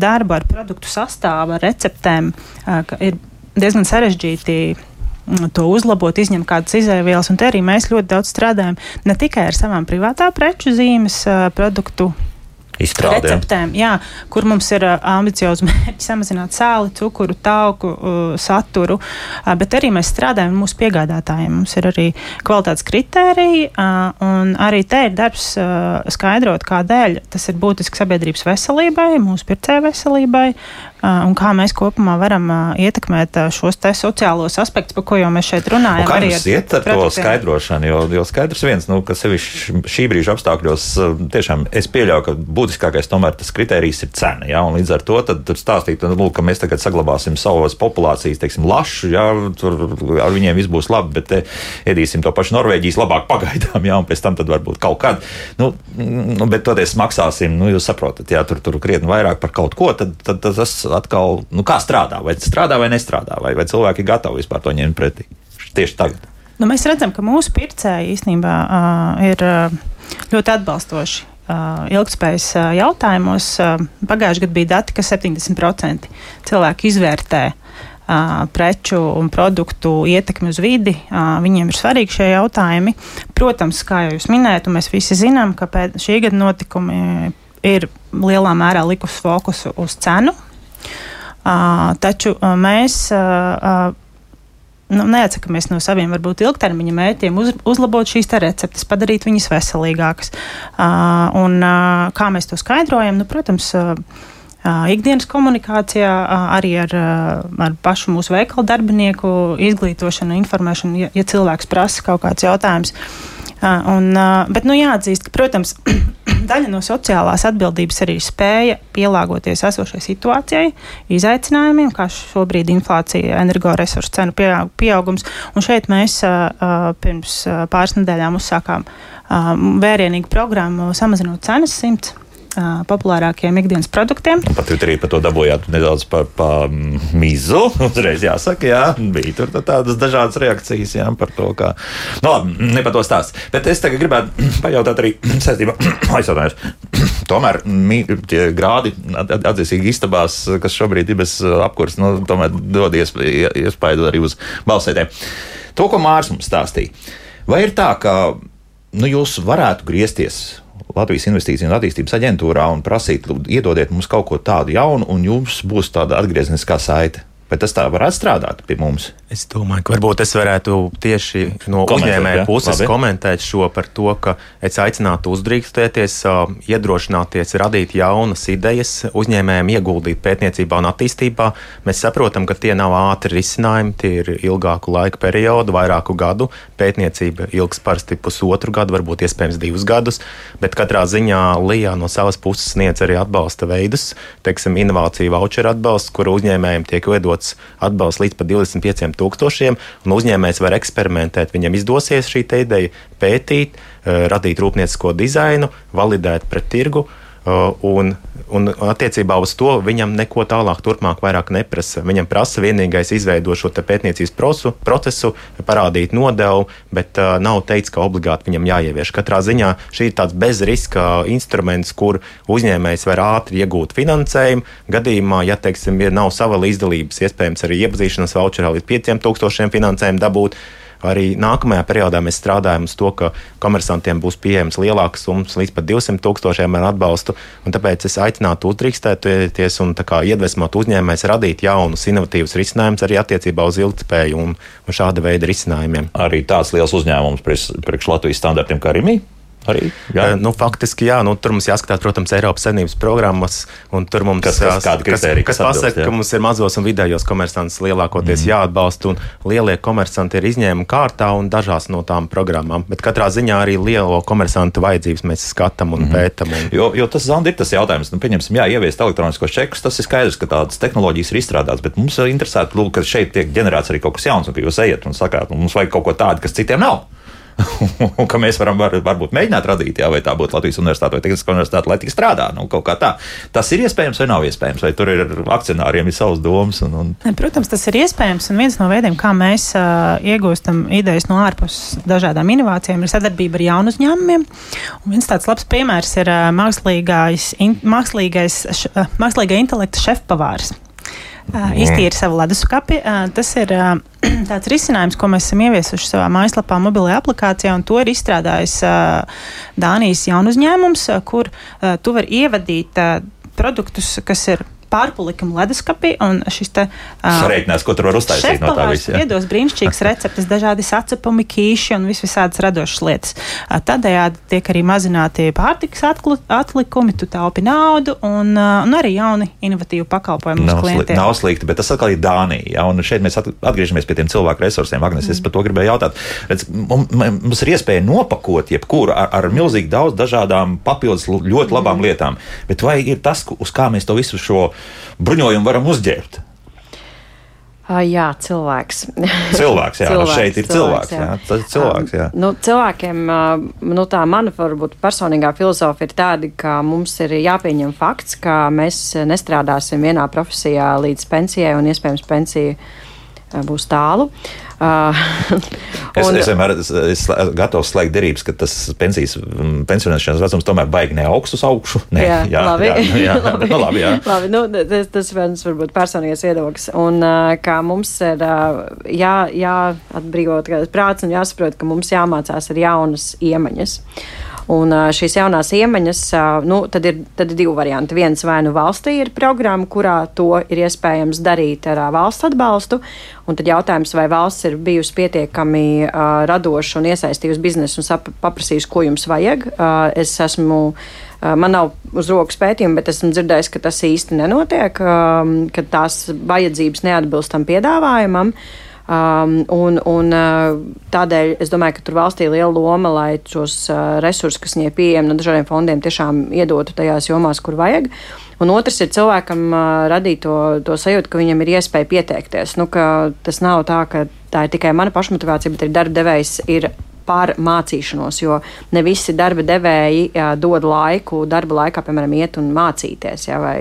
darbu ar produktu sastāvu, ar receptēm, uh, ka ir diezgan sarežģīti to uzlabot, izņemt kādas izēvielas. Un te arī mēs ļoti daudz strādājam ne tikai ar savām privātā preču zīmes uh, produktu izstrādē. receptēm, jā, kur mums ir ambiciozi (laughs) mērķi samazināt sāli, cukuru, tauku saturu, bet arī mēs strādājam mūsu piegādātājiem. Mums ir arī kvalitātes kritēriji, un arī te ir darbs skaidrot, kādēļ tas ir būtiski sabiedrības veselībai, mūsu pircēju veselībai, un kā mēs kopumā varam ietekmēt šos te sociālos aspektus, par ko jau mēs šeit runājam. Kā jums iet ar to skaidrošanu? Jo, jo skaidrs viens, nu, ka sevišķi šī brīža apstākļos tiešām es pieļauju, ka būtiskākais tomēr tas kriterijs ir cena. Ja? Līdz ar to tad stāstīt, lūk, ka mēs tagad saglabāsim savas populācijas, teiksim, lašu, ja? tur ar viņiem viss būs labi, bet ēdīsim to pašu Norvēģijas labāk pagaidām, ja? un pēc tam varbūt kaut kad, nu, nu bet toties maksāsim, nu, jūs saprotat, ja tur, tur krietni vairāk par kaut ko, tad, tad, tad tas atkal, nu, kā strādā, vai strādā vai nestrādā, vai, vai cilvēki ir gatavi vispār to ņemt pretī tieši tagad. Nu, mēs redzam, ka mūsu pircēji īstenībā uh, ir uh, ļoti atbalstoši. Uh, ilgspējas uh, jautājumos uh, pagājušajā gadā bija dati, ka 70% cilvēku izvērtē preču un produktu ietekmi uz vidi. Viņiem ir svarīgi šie jautājumi. Protams, kā jau jūs minējāt, mēs visi zinām, ka šī gada notikumi ir lielā mērā likusi fokusu uz cenu taču mēs nu, neatsakāmies no saviem, varbūt ilgtermiņa mērķiem, uz, uzlabot šīs receptes, padarīt viņas veselīgākas. Uh, un, uh, kā mēs to skaidrojam? Nu, protams, uh, ikdienas komunikācijā, arī ar, ar pašu mūsu veikalu darbinieku izglītošanu, informēšanu, ja, ja cilvēks prasa kaut kāds jautājums. Un, bet nu, jāatzīst, ka, protams, (clears throat) daļa no sociālās atbildības arī spēja pielāgoties esošai situācijai, izaicinājumiem, kā šobrīd inflācija, energoresursu cenu pieaugums. Un šeit mēs pirms pāris nedēļām uzsākām vērienīgu programmu samazinot cenas 100 populārākiem ikdienas produktiem. Pat Twitterī par to dabūjāt nedaudz par pa mizu. (laughs) Uzreiz jāsaka, jā, bija tur tādas dažādas reakcijas jā, par to, kā. Nu, labi, ne par to stāst. Bet es tagad gribētu (clears throat) pajautāt arī (clears throat) saistībā (clears throat) aizsātājus. Tomēr tie grādi atzīstīgi istabās, kas šobrīd ir bez apkurs, nu, tomēr dod iespēju arī uz balsētēm. To, ko Mārs mums stāstīja. Vai ir tā, ka nu, jūs varētu griezties Latvijas Investīciju un attīstības aģentūrā un prasīt, iedodiet mums kaut ko tādu jaunu, un jums būs tāda atgriezniskā saite Vai tas tā varētu strādāt pie mums? Es domāju, ka varbūt es varētu tieši no uzņēmēja ja? puses Labi. komentēt šo par to, ka es aicinātu uzdrīkstēties, iedrošināties, radīt jaunas idejas, uzņēmējiem ieguldīt pētniecībā un attīstībā. Mēs saprotam, ka tie nav ātri risinājumi, tie ir ilgāku laika periodu, vairāku gadu. Pētniecība ilgs parasti pusotru gadu, varbūt iespējams divus gadus, bet katrā ziņā Lijā no savas puses sniedz arī atbalsta veidus, teiksim, inovāciju voucheru atbalsts, kur uzņēmējiem tiek iedots atbalsts līdz pat 25 tūkstošiem, un uzņēmējs var eksperimentēt. Viņam izdosies šī ideja pētīt, eh, radīt rūpniecisko dizainu, validēt pret tirgu. Uh, Un, un attiecībā uz to viņam neko tālāk, turpmāk vairāk neprasa. Viņam prasa vienīgais izveidot šo pētniecības prosu, procesu, parādīt nodevu, bet uh, nav teikts, ka obligāti viņam jāievieš. Katrā ziņā šī ir tāds bezriska instruments, kur uzņēmējs var ātri iegūt finansējumu. Gadījumā, ja teiksim, ir nav sava līdzdalības, iespējams arī iepazīšanās voucherā līdz 5000 finansējumu dabūt. Arī nākamajā periodā mēs strādājam uz to, ka komersantiem būs pieejams lielākas summas, līdz pat 200 tūkstošiem ar atbalstu. Tāpēc es aicinātu uzdrīkstēties un iedvesmot uzņēmējus radīt jaunus, inovatīvus risinājumus arī attiecībā uz ilgspēju un, un šāda veida risinājumiem. Arī tāds liels uzņēmums priekš, Latvijas standartiem kā Rīgā. Arī, jā. Jā. Nu, faktiski, jā, nu, tur mums jāskatās, protams, Eiropas Savienības programmas, un tur mums Kas- kas- kas, kas pasaka, ka mums ir mazos un vidējos komersantus lielākoties mm. jāatbalsta, un lielie komersanti ir izņēmumi kārtā un dažās no tām programmām. Bet katrā ziņā arī lielo komersantu vajadzības mēs skatām un mm. pētām. Un, Jo, jo tas Zanda, ir tas jautājums, nu, pieņemsim, jā, ieviest elektroniskos čekus. Tas ir skaidrs, ka tādas tehnoloģijas ir izstrādātas, bet mums ir interesanti, ka šeit tiek ģenerēts arī kaut kas jauns, un ka jūs ejat un sakāt, nu, mums vajag kaut ko tādu, kas citiem nav. Un (laughs) ka mēs varam var, varbūt mēģināt radīt, jā, vai tā būtu Latvijas universitāte vai Tehniskā universitāte, lai tik strādā. Nu, kaut kā tā. Tas ir iespējams vai nav iespējams, vai tur ir akcionāriem ir savas domas. Un, un... Protams, tas ir iespējams. Un viens no veidiem, kā mēs uh, iegūstam idejas no ārpuses dažādām inovācijām, ir sadarbība ar jaunu uzņēmumiem. Un viens tāds labs piemērs ir uh, mākslīgais, in, mākslīgais, š, uh, mākslīgā intelekta šefpavārs. Uh, iztīra savu leduskapi. Uh, tas ir uh, (clears throat) tāds risinājums, ko mēs esam ieviesuši savā mājaslapā, mobilajā aplikācijā, un to ir izstrādājis uh, Dānijas jaunu uzņēmums, uh, kur uh, tu vari ievadīt uh, produktus, kas ir pārpalikumi leduskapī, un šis te uh, Sareiķinās, ko tur var uztaisīt no tā visa. iedos brīnišķīgas (laughs) receptes, dažādi sacepumi, kīši un vis visādas radošas lietas. Ā, Tādējādi tiek arī mazināti pārtikas atklu- atlikumi, tu taupi naudu un, ā, un arī jauni inovatīvi pakalpojumi Nav, sli, klientiem. nav slikti, bet tas atkal ir Dānija. Ja? Un šeit mēs at- atgriežamies pie tiem cilvēku resursiem. Agnes, mm. es par to gribēju jautāt. Redz, mums, ir iespēja nopakot jebkuru ar, ar milzīgi daudz dažādām papildus ļoti labām mm. lietām. Bet vai ir tas, uz kā mēs to visu šo bruņojumu varam uzģērbt? Jā, cilvēks. Cilvēks, jā, nu šeit ir cilvēks, jā, tas ir cilvēks, jā. Nu, cilvēkiem, nu, tā mana varbūt personīgā filozofija ir tāda, ka mums ir jāpieņem fakts, ka mēs nestrādāsim vienā profesijā līdz pensijai un iespējams pensija būs tālu. Ā, (laughs) Es, un- es vienmēr es, es gatavs slēgt derības, ka tas pensijas, mm, pensionēšanas vecums tomēr baigi ne augstu uz augšu. (laughs) Nē, Jā, labi. jā, (laughs) jā, labi. nu, labi, jā. labi nu, tas, tas viens varbūt personīgais viedoklis. Un kā mums ir jā, jāatbrīvot prāts un jāsaprot, ka mums jāmācās ar jaunas iemaņas. Un uh, šīs jaunās iemaņas, uh, nu, tad ir, tad ir divi varianti. Viens vai nu valstī ir programma, kurā to ir iespējams darīt ar uh, valsts atbalstu, un tad jautājums, vai valsts ir bijusi pietiekami uh, radoša un iesaistījusi biznesu un paprasījusi, ko jums vajag. Uh, es esmu Uh, Man nav uz rokas pētījumi, bet esmu dzirdējis, ka tas īsti nenotiek, ka tās vajadzības neatbilst tam piedāvājumam. Um, un, un uh, tādēļ es domāju, ka tur valstī ir liela loma, lai šos uh, resursus, kas viņai pieejami no dažādiem fondiem, tiešām iedotu tajās jomās, kur vajag. Un otrs ir cilvēkam uh, radīt to, to sajūtu, ka viņam ir iespēja pieteikties. Nu, tas nav tā, ka tā ir tikai mana pašmotivācija, bet arī darba devējs ir par mācīšanos, jo ne visi darba devēji jā, dod laiku, darba laikā, piemēram, iet un mācīties. Jā, vai,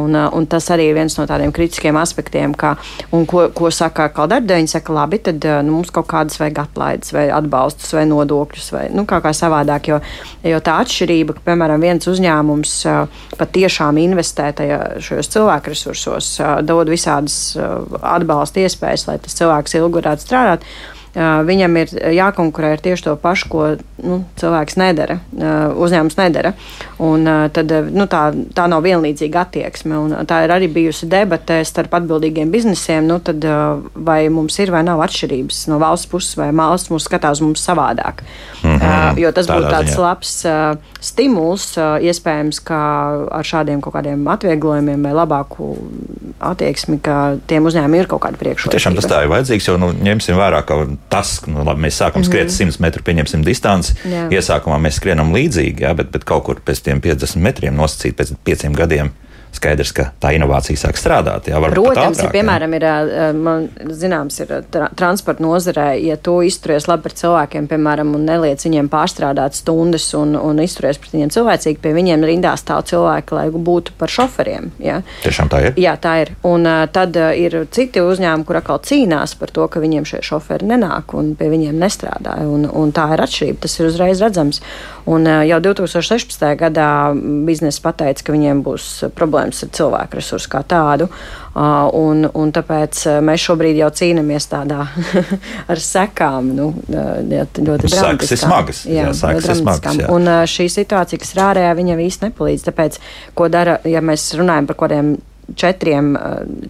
un, un tas arī ir viens no tādiem kritiskiem aspektiem, kā, ko, ko saka. Viņi saka, labi, tad nu, mums kaut kādas vajag atlaides, vai atbalstus, vai nodokļus, vai nu, kā, kā savādāk. Jo, jo tā atšķirība, ka, piemēram, viens uzņēmums patiešām investē tajā, šajos cilvēku resursos, dod visādas atbalsta iespējas, lai tas cilvēks ilgi varētu strādāt. Viņam ir jākonkurē ar tieši to pašu, ko nu, cilvēks nedara, uzņēmums nedara. Un, tad, nu, tā, tā nav vienlīdzīga attieksme. Tā ir arī bijusi debate starp atbildīgiem biznesiem, nu, tad, vai mums ir vai nav atšķirības no valsts puses, vai valsts mūs skatās mums savādāk. Mm -hmm, jo tas būtu tāds ziņā. labs stimuls, iespējams, ka ar šādiem kaut kādiem atvieglojumiem vai labāku attieksmi, ka tiem uzņēmumiem ir kaut kāda priekšrocība. Tiešām tas tā ir vajadzīgs, jo nu, ņemsim vērā, ka tas, nu, labi, mēs sākam skriet mm -hmm. 100 metru, pieņemsim distanci. Jā. Iesākumā mēs skrienam līdzīgi, jā, bet, bet kaut kur pēc tiem 50 metriem nosacīt pēc pieciem gadiem skaidrs, ka tā inovācija sāk strādāt. Jā, Protams, ātrāk, ja piemēram ir, man zināms, ir tra transporta nozarē, ja tu izturies labi par cilvēkiem, piemēram, un neliec viņiem pārstrādāt stundas un, un izturies pret viņiem cilvēcīgi, pie viņiem rindā stāv cilvēki, lai būtu par šoferiem. Ja? Tiešām tā ir? Jā, tā ir. Un tad ir citi uzņēmumi, kur atkal cīnās par to, ka viņiem šie šoferi nenāk un pie viņiem nestrādā. Un, un tā ir atšķirība. Tas ir uzreiz redzams. Un uh, jau 2016. gadā biznesa pateica, ka viņiem būs problēmas problēmas ar cilvēku resursu kā tādu. Uh, un, un tāpēc mēs šobrīd jau cīnāmies tādā (laughs) ar sekām. Nu, ļoti ir smagas. Jā, jā smagas. Jā. Un šī situācija, kas ir ārējā, viņam īsti nepalīdz. Tāpēc, ko dara, ja mēs runājam par kādiem četriem,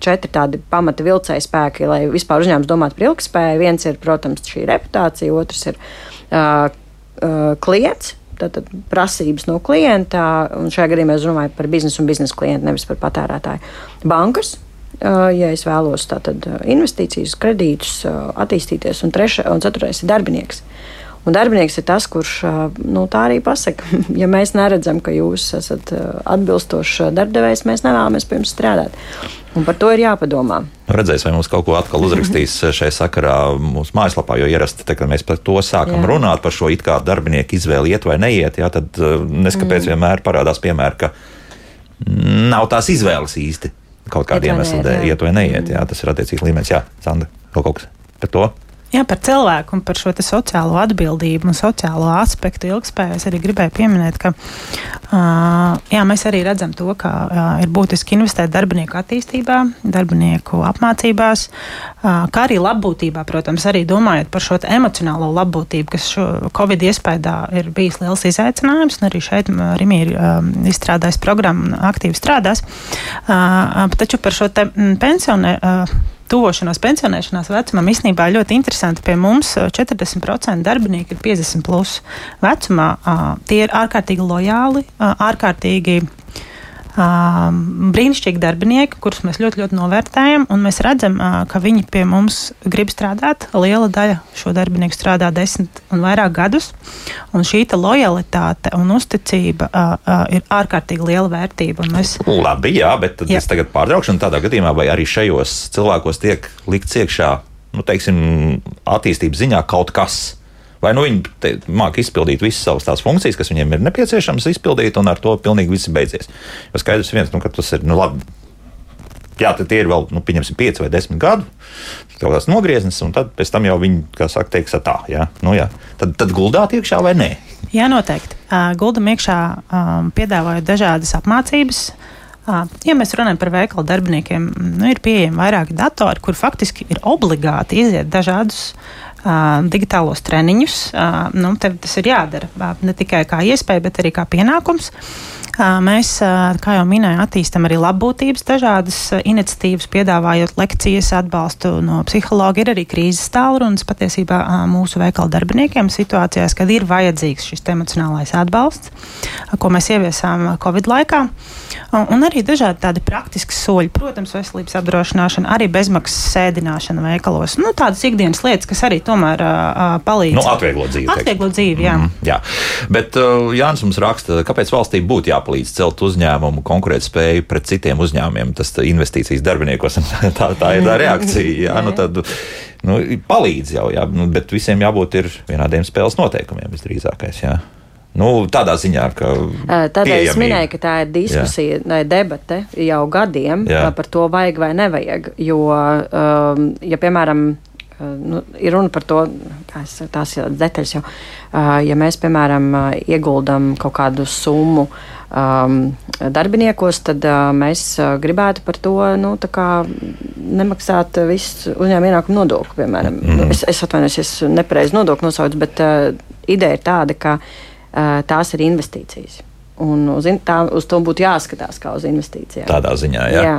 četri tādi pamata vilcēji spēki, lai vispār uzņēmums domātu par ilgspēju. Viens ir, protams, šī reputācija, otrs ir uh, uh, klients, tātad prasības no klienta, un šajā gadījumā es runāju par biznesu un biznesa klientu, nevis par patērētāju. Bankas, ja es vēlos tātad investīcijas, kredītus, attīstīties, un, treša, un ceturtais ir darbinieks. Un darbinieks ir tas, kurš nu, tā arī pasaka, (laughs) ja mēs neredzam, ka jūs esat atbilstošs darbdevējs, mēs nevēlamies pie jums strādāt. Un par to ir jāpadomā. Nu, redzēs, vai mums kaut ko atkal uzrakstīs šai sakarā mūsu mājaslapā, jo ierasti, te, kad mēs par to sākam jā. runāt, par šo it kā darbinieku izvēli iet vai neiet, jā, tad neskapēc mm. vienmēr parādās piemēri, ka nav tās izvēles īsti kaut kādiem iemesliem iet vai neiet. Jā, tas ir attiecīgs līmenis. Jā, Sandra, vēl kaut kas par to? Jā, par cilvēku un par šo sociālo atbildību un sociālo aspektu ilgspējā es arī gribēju pieminēt, ka uh, jā, mēs arī redzam to, ka uh, ir būtiski investēt darbinieku attīstībā, darbinieku apmācībās, uh, kā arī labbūtībā, protams, arī domājot par šo emocionālo labbūtību, kas šo Covid iespējā ir bijis liels izaicinājums, un arī šeit Rimi ir uh, izstrādājis programmu un aktīvi strādās. Uh, taču par šo pensionē. Uh, tuvošanos pensionēšanās vecumam īstenībā ļoti interesanti. Pie mums 40% darbinieki ir 50 plus vecumā. Tie ir ārkārtīgi lojāli, ārkārtīgi brīnišķīgi darbinieki, kurus mēs ļoti, ļoti novērtējam, un mēs redzam, ka viņi pie mums grib strādāt. Liela daļa šo darbinieku strādā desmit un vairāk gadus, un šī lojalitāte un uzticība ir ārkārtīgi liela vērtība. Mēs... Labi, jā, bet jā. es tagad pārtraukšu, tādā gadījumā vai arī šajos cilvēkos tiek likts iekšā, nu, teiksim, attīstības ziņā kaut kas Vai nu viņi māca izpildīt visas savas tās funkcijas, kas viņiem ir nepieciešamas izpildīt, un ar to pilnīgi viss beidzies. Jo skaidrs viens, nu, ka tas ir nu, labi. Jā, tad ir vēl, nu, pieņemsim, pieci vai desmit gadi. Kaut kāds nogrieznis, un tad pēc tam jau viņi, kā saka, teiks, tā, jā, nu, jā. Tad, tad guldāt iekšā vai nē? Jā, noteikti. Guldam iekšā, piedāvājot dažādas apmācības. Ja mēs runājam par veikalu darbiniekiem, nu, ir pieejami vairāki datori, kur faktiski ir obligāti iziet dažādus uh, digitālos treniņus. Uh, nu, tas ir jādara uh, ne tikai kā iespēja, bet arī kā pienākums. Mēs, kā jau minēju, attīstam arī labbūtības dažādas iniciatīvas, piedāvājot lekcijas, atbalstu no psihologa. Ir arī krīzes tālrunis patiesībā mūsu veikala darbiniekiem situācijās, kad ir vajadzīgs šis emocionālais atbalsts, ko mēs ieviesām Covid laikā. Un arī dažādi tādi praktiski soļi, protams, veselības apdrošināšana, arī bezmaksas sēdināšana veikalos. Nu, tādas ikdienas lietas, kas arī tomēr uh, palīdz. Nu, atvieglo dzīvi. Atvieglo dzīvi, jā. Mm, jā. Bet uh, Jānis mums raksta, kāpēc valstī būtu jāpalīdz jāpalīdz celt uzņēmumu konkurētspēju pret citiem uzņēmumiem. Tas investīcijas darbiniekos, (laughs) tā, tā ir tā reakcija. Jā, nu tad, nu, palīdz jau, jā, nu, bet visiem jābūt vienādiem spēles noteikumiem visdrīzākais. Jā. Nu, tādā ziņā, ka. Tādēļ es minēju, ka tā ir diskusija, jā. debate jau gadiem jā. par to, vajag vai nevajag. Jo, ja piemēram, nu, ir runa par to, tās ir detaļas. Jau, ja mēs, piemēram, ieguldam kaut kādu summu um, darbiniekos, tad uh, mēs gribētu par to nu, nemaksāt visu uzņēmuma ienākumu nodokli. Piemēram. Mm -hmm. Es, es atvainojos, es nepareizi nodokli nosaucu, bet uh, ideja ir tāda, ka uh, tās ir investīcijas. Un uz, tā, uz to būtu jāskatās kā uz investīcijām. Tādā ziņā, jā. jā.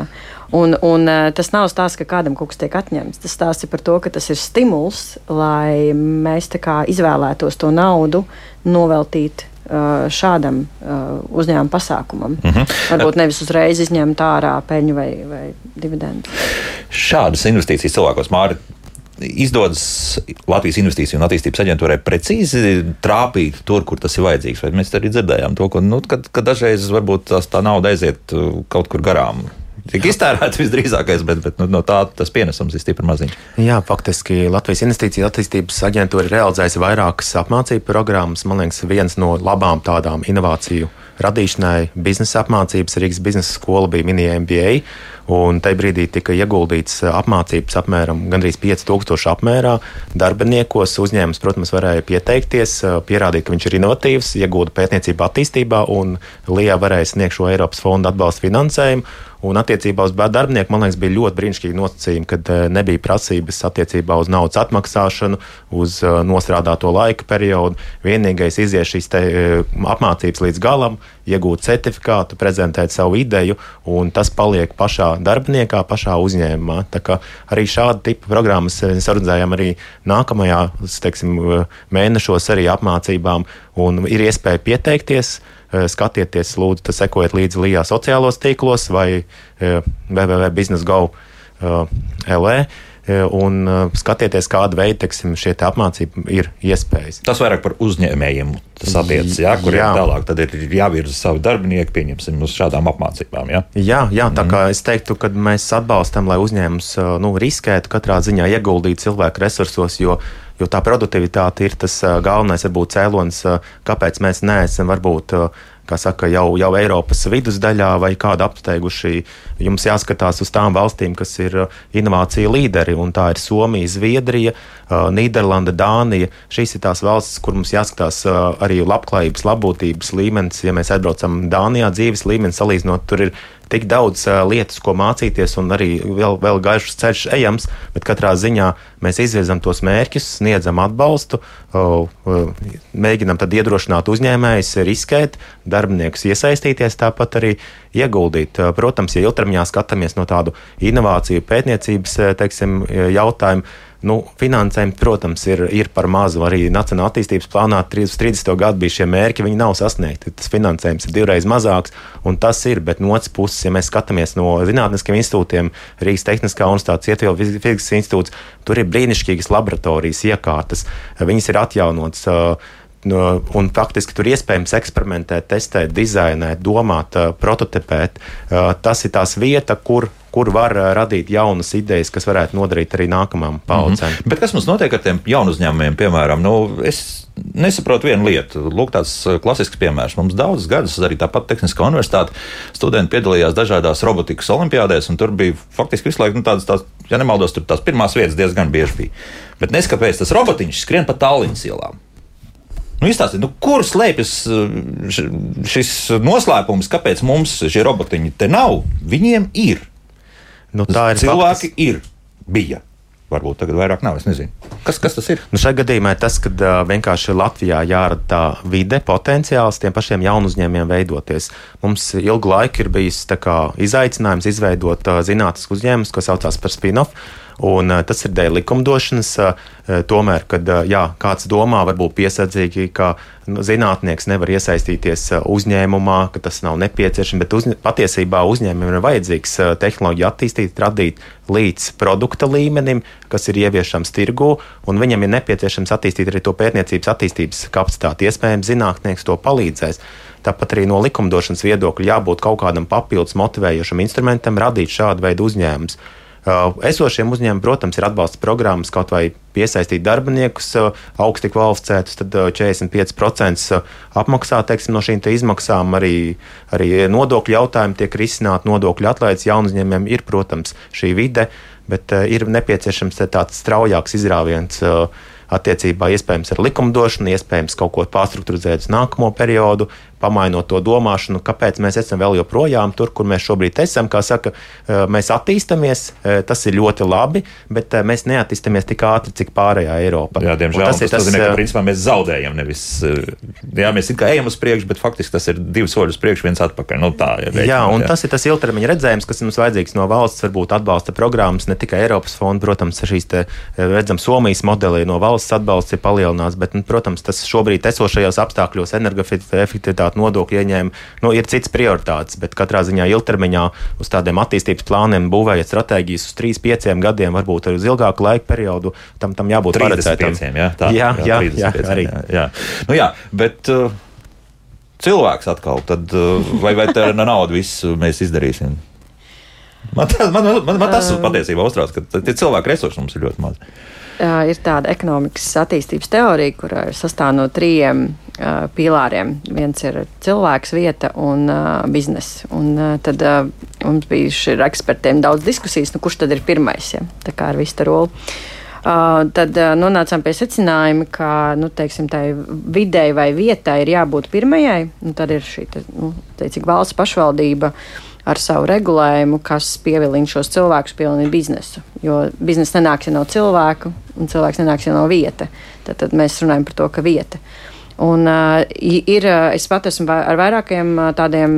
Un, un eh, tas nav stāsts, ka kādam kaut kas tiek atņemts. Tas stāsts ir par to, ka tas ir stimuls, lai mēs izvēlētos to naudu noveltīt eh, šādam uh, uzņēmuma pasākumam. Mm -hmm. Varbūt nevis uzreiz izņemt ārā peļņu vai, vai dividendu. Šādas investīcijas cilvēkos, Mārķis, izdodas Latvijas Investīciju un attīstības aģentūrai precīzi trāpīt tur, kur tas ir vajadzīgs. Vai mēs arī dzirdējām to, ka, nu, ka, ka dažreiz varbūt tā nauda aiziet kaut kur garām tiek iztērēts visdrīzākais, bet, bet nu, no tā tas pienesums ir stipri maziņš. Jā, faktiski Latvijas Investīcija attīstības aģentūra ir realizējusi vairākas apmācību programmas. Man liekas, viens no labām tādām inovāciju radīšanai biznesa apmācības Rīgas biznesa skola bija mini MBA. Un tajā brīdī tika ieguldīts apmācības apmēram 5000 apmērā. Darbiniekos uzņēmums, protams, varēja pieteikties, pierādīt, ka viņš ir inovatīvs, iegūda pētniecību attīstībā, un LIA varēja sniegt šo Eiropas fondu atbalstu finansējumu. Un attiecībā uz darbinieku, man liekas, bija ļoti brīnišķīgi nosacījumi, kad eh, nebija prasības attiecībā uz naudas atmaksāšanu, uz eh, nostrādāto laika periodu. Vienīgais iziet šīs te, eh, apmācības līdz galam, iegūt certifikātu, prezentēt savu ideju, un tas paliek pašā darbiniekā, pašā uzņēmumā. Tā kā arī šāda tipa programmas mēs organizējam arī nākamajā teiksim, mēnešos arī apmācībām, un ir iespēja pieteikties. Eh, skatieties, lūdzu, sekojiet līdzi Lijā sociālos tīklos vai eh, www.businessgo.lv eh, un skatieties, kāda veida teiksim, šie te apmācība ir iespējas. Tas vairāk par uzņēmējiem tas attiecas, ja, kuriem jā. tālāk ir jāvirza savi darbinieki, pieņemsim, uz šādām apmācībām. Ja? Jā, jā, tā kā mm. es teiktu, ka mēs atbalstam, lai uzņēmums nu, riskētu katrā ziņā ieguldīt cilvēku resursos, jo jo tā produktivitāte ir tas galvenais, varbūt cēlonis, kāpēc mēs neesam varbūt kā saka, jau, jau Eiropas vidusdaļā vai kādu apsteiguši. Jums jāskatās uz tām valstīm, kas ir inovācija līderi, un tā ir Somija, Zviedrija, Nīderlanda, Dānija. Šīs ir tās valstis, kur mums jāskatās arī labklājības, labbūtības līmenis. Ja mēs atbraucam Dānijā, dzīves līmenis salīdzinot, tur ir tik daudz uh, lietas, ko mācīties, un arī vēl, vēl gaišs ceļš ejams, bet katrā ziņā mēs izvirzam tos mērķus, sniedzam atbalstu, uh, uh, mēģinam tad iedrošināt uzņēmējus, riskēt, darbiniekus iesaistīties, tāpat arī ieguldīt. Protams, ja ilgtermiņā skatāmies no tādu inovāciju pētniecības teiksim, jautājumu, Nu, finansējums, protams, ir, ir par mazu. Arī Nacionālā attīstības plānā 30. gadu bija šie mērķi, viņi nav sasniegti. Tas finansējums ir divreiz mazāks, un tas ir. Bet no otras puses, ja mēs skatāmies no zinātniskiem institūtiem, Rīgas Tehniskā universitātes, Ietvielu fizikas institūts, tur ir brīnišķīgas laboratorijas iekārtas. Viņas ir atjaunotas. Un faktiski tur iespējams eksperimentēt, testēt, dizainēt, domāt, prototipēt. Tas ir tās vieta, kur kur var radīt jaunas idejas, kas varētu noderīt arī nākamajām paudzēm. Mm -hmm. Bet kas mums notiek ar tiem jaunu uzņēmumiem? Piemēram, nu, es nesaprotu vienu lietu. Lūk, tāds klasisks piemērs. Mums daudzus gadus arī tāpat Tehniskā universitāte studenti piedalījās dažādās robotikas olimpiādēs, un tur bija faktiski visu laiku nu, tādas, tās, ja nemaldos, tās pirmās vietas diezgan bieži bija. Bet neskapēc tas robotiņš skrien pa Tallinas ielām. Nu, izstāstiet, nu, kur slēpjas šis noslēpums, kāpēc mums šie robotiņi te nav? Viņiem ir. Nu, tā ir cilvēki, faktis. ir, bija. Varbūt tagad vairāk nav. Kas, kas tas ir? Nu, šajā gadījumā ir tas, ka uh, vienkārši Latvijā jārada tā vide, potenciāls tiem pašiem jaunu uzņēmumiem veidoties. Mums ilgu laiku ir bijis kā, izaicinājums izveidot uh, zinātnisku uzņēmumu, kas saucās par spin-off. Un, uh, tas ir dēļ likumdošanas. Uh, tomēr, kad jā, kāds domā, varbūt piesardzīgi, ka nu, zinātnieks nevar iesaistīties uzņēmumā, ka tas nav nepieciešams, bet uzņ patiesībā uzņēmumam ir vajadzīgs tehnoloģiju attīstīt, radīt līdz produkta līmenim, kas ir ieviešams tirgū, un viņam ir nepieciešams attīstīt arī to pētniecības attīstības kapacitāti. Iespējams, zinātnieks to palīdzēs. Tāpat arī no likumdošanas viedokļa jābūt kaut kādam papildus motivējošam instrumentam radīt šādu veidu uzņēmumus. Esošiem uzņēmumiem, protams, ir atbalsta programmas kaut vai piesaistīt darbiniekus, augsti kvalificētus, tad 45% apmaksā teiksim, no šīm izmaksām. Arī, arī nodokļu jautājumi tiek risināti, nodokļu atlaides jaunu uzņēmumiem ir, protams, šī vide, bet ir nepieciešams tāds straujāks izrāviens attiecībā iespējams ar likumdošanu, iespējams kaut ko pārstruktūrizēt uz nākamo periodu, pamainot to domāšanu, kāpēc mēs esam vēl joprojām tur, kur mēs šobrīd esam. Kā saka, eh, mēs attīstāmies, eh, tas ir ļoti labi, bet eh, mēs neattīstāmies tik ātri, cik pārējā Eiropa. Jā, diemžēl tas, tas, tas nozīmē, ka principā mēs zaudējam. Nevis, jā, mēs kā ejam uz priekšu, bet faktiski tas ir divi soļi uz priekšu, viens atpakaļ. Nu, tā, ja reiķināt, jā, un jā. tas ir tas ilgtermiņa redzējums, kas mums vajadzīgs no valsts, varbūt atbalsta programmas, ne tikai Eiropas fonda, protams, šīs te, redzam, Somijas modelī no valsts atbalsts ir palielināts, bet, nu, protams, tas šobrīd esošajos apstākļos energoefektivitāte kvalitāti nodokļu ieņēmumu. Nu, ir cits prioritātes, bet katrā ziņā ilgtermiņā uz tādiem attīstības plāniem būvējot stratēģijas uz 3, 5 gadiem, varbūt arī uz ilgāku laika periodu, tam, tam jābūt paredzētam. Jā, tā, jā, jā, jā, jā, arī. Jā, jā. Nu, jā, bet, uh, cilvēks atkal, tad, uh, vai, vai tā nauda visu mēs izdarīsim? Man, tā, man, man, man tas um, patiesībā uztrauc, ka tie cilvēku resursi mums ir ļoti maz. Uh, ir tāda ekonomikas attīstības teorija, kurā sastāv no trījiem uh, pīlāriem. Viens ir cilvēks, vieta un uh, biznesa. Un, uh, tad uh, mums bija ar ekspertiem daudz diskusijas, nu, kurš tad ir pirmais, ja? tā kā ar visu rolu. Uh, tad uh, nonācām pie secinājuma, ka nu, teiksim, tai videi vai vietai ir jābūt pirmajai. Tad ir šī te, nu, teicīgi, valsts pašvaldība ar savu regulējumu, kas pievilina šos cilvēkus, pievilina biznesu. Jo biznesa nenāks jau no cilvēku, un cilvēks nenāks jau no vieta. Tad, tad mēs runājam par to, ka vieta. Un, uh, ir, es pat esmu ar vairākiem tādiem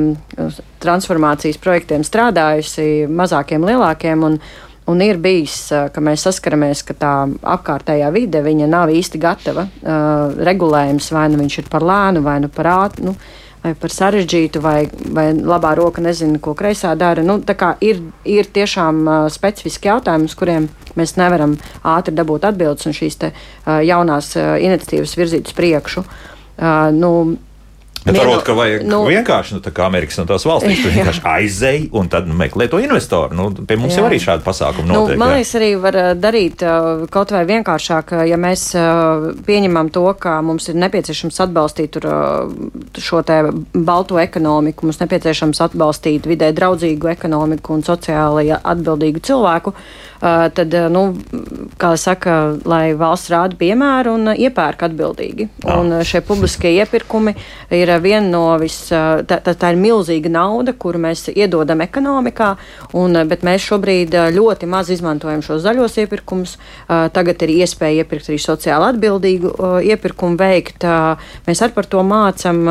transformācijas projektiem strādājusi, mazākiem, lielākiem. Un, Un ir bijis, ka mēs saskaramies, ka tā apkārtējā vide nav īsti gatava. Uh, regulējums vai nu viņš ir par lēnu, vai nu par ātru. Nu, vai par sarežģītu, vai, vai labā roka nezina, ko kreisā dara. Nu, ir, ir tiešām uh, specifiski jautājumi, uz kuriem mēs nevaram ātri dabūt atbildes un šīs te, uh, jaunās uh, iniciatīvas virzīt uz priekšu. Uh, nu, Bet varbūt, ka vajag nu, vienkārši, nu, tā kā Amerikas un tās valstīs, (laughs) tur vienkārši aizēj un tad nu, meklē to investoru. Nu, pie mums jā. jau arī šādi pasākumi nu, notiek. Nu, man liekas, arī var darīt kaut vai vienkāršāk, ja mēs pieņemam to, ka mums ir nepieciešams atbalstīt tur, šo te balto ekonomiku, mums nepieciešams atbalstīt vidē draudzīgu ekonomiku un sociāli atbildīgu cilvēku. Tad, nu, kā saka, lai valsts rāda piemēru un iepērk atbildīgi. Jā. Un šie publiskie iepirkumi ir viena no vis, tā, tā, tā ir milzīga nauda, kuru mēs iedodam ekonomikā, un, bet mēs šobrīd ļoti maz izmantojam šos zaļos iepirkumus. Tagad ir iespēja iepirkt arī sociāli atbildīgu iepirkumu veikt. Mēs arī par to mācam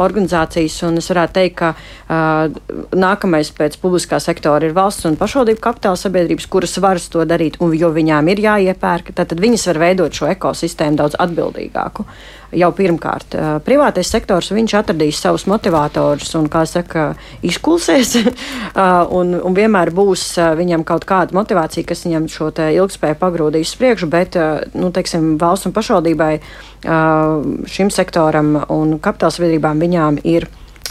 organizācijas, un es varētu teikt, ka nākamais pēc publiskā sektora ir valsts un pašvaldību kapitāla sabiedrības, kuras varas to darīt, un jo viņām ir jāiepērk, tad viņas var veidot šo ekosistēmu daudz atbildīgāku jau pirmkārt. Privātais sektors atradīs savus motivatorus un, kā saka, izkulsies, (laughs) un, un vienmēr būs viņam kaut kāda motivācija, kas viņam šo ilgspēju pagrūdīs priekšu, bet, nu, teiksim, valsts un pašvaldībai šim sektoram un kapitāla sabiedrībām viņām ir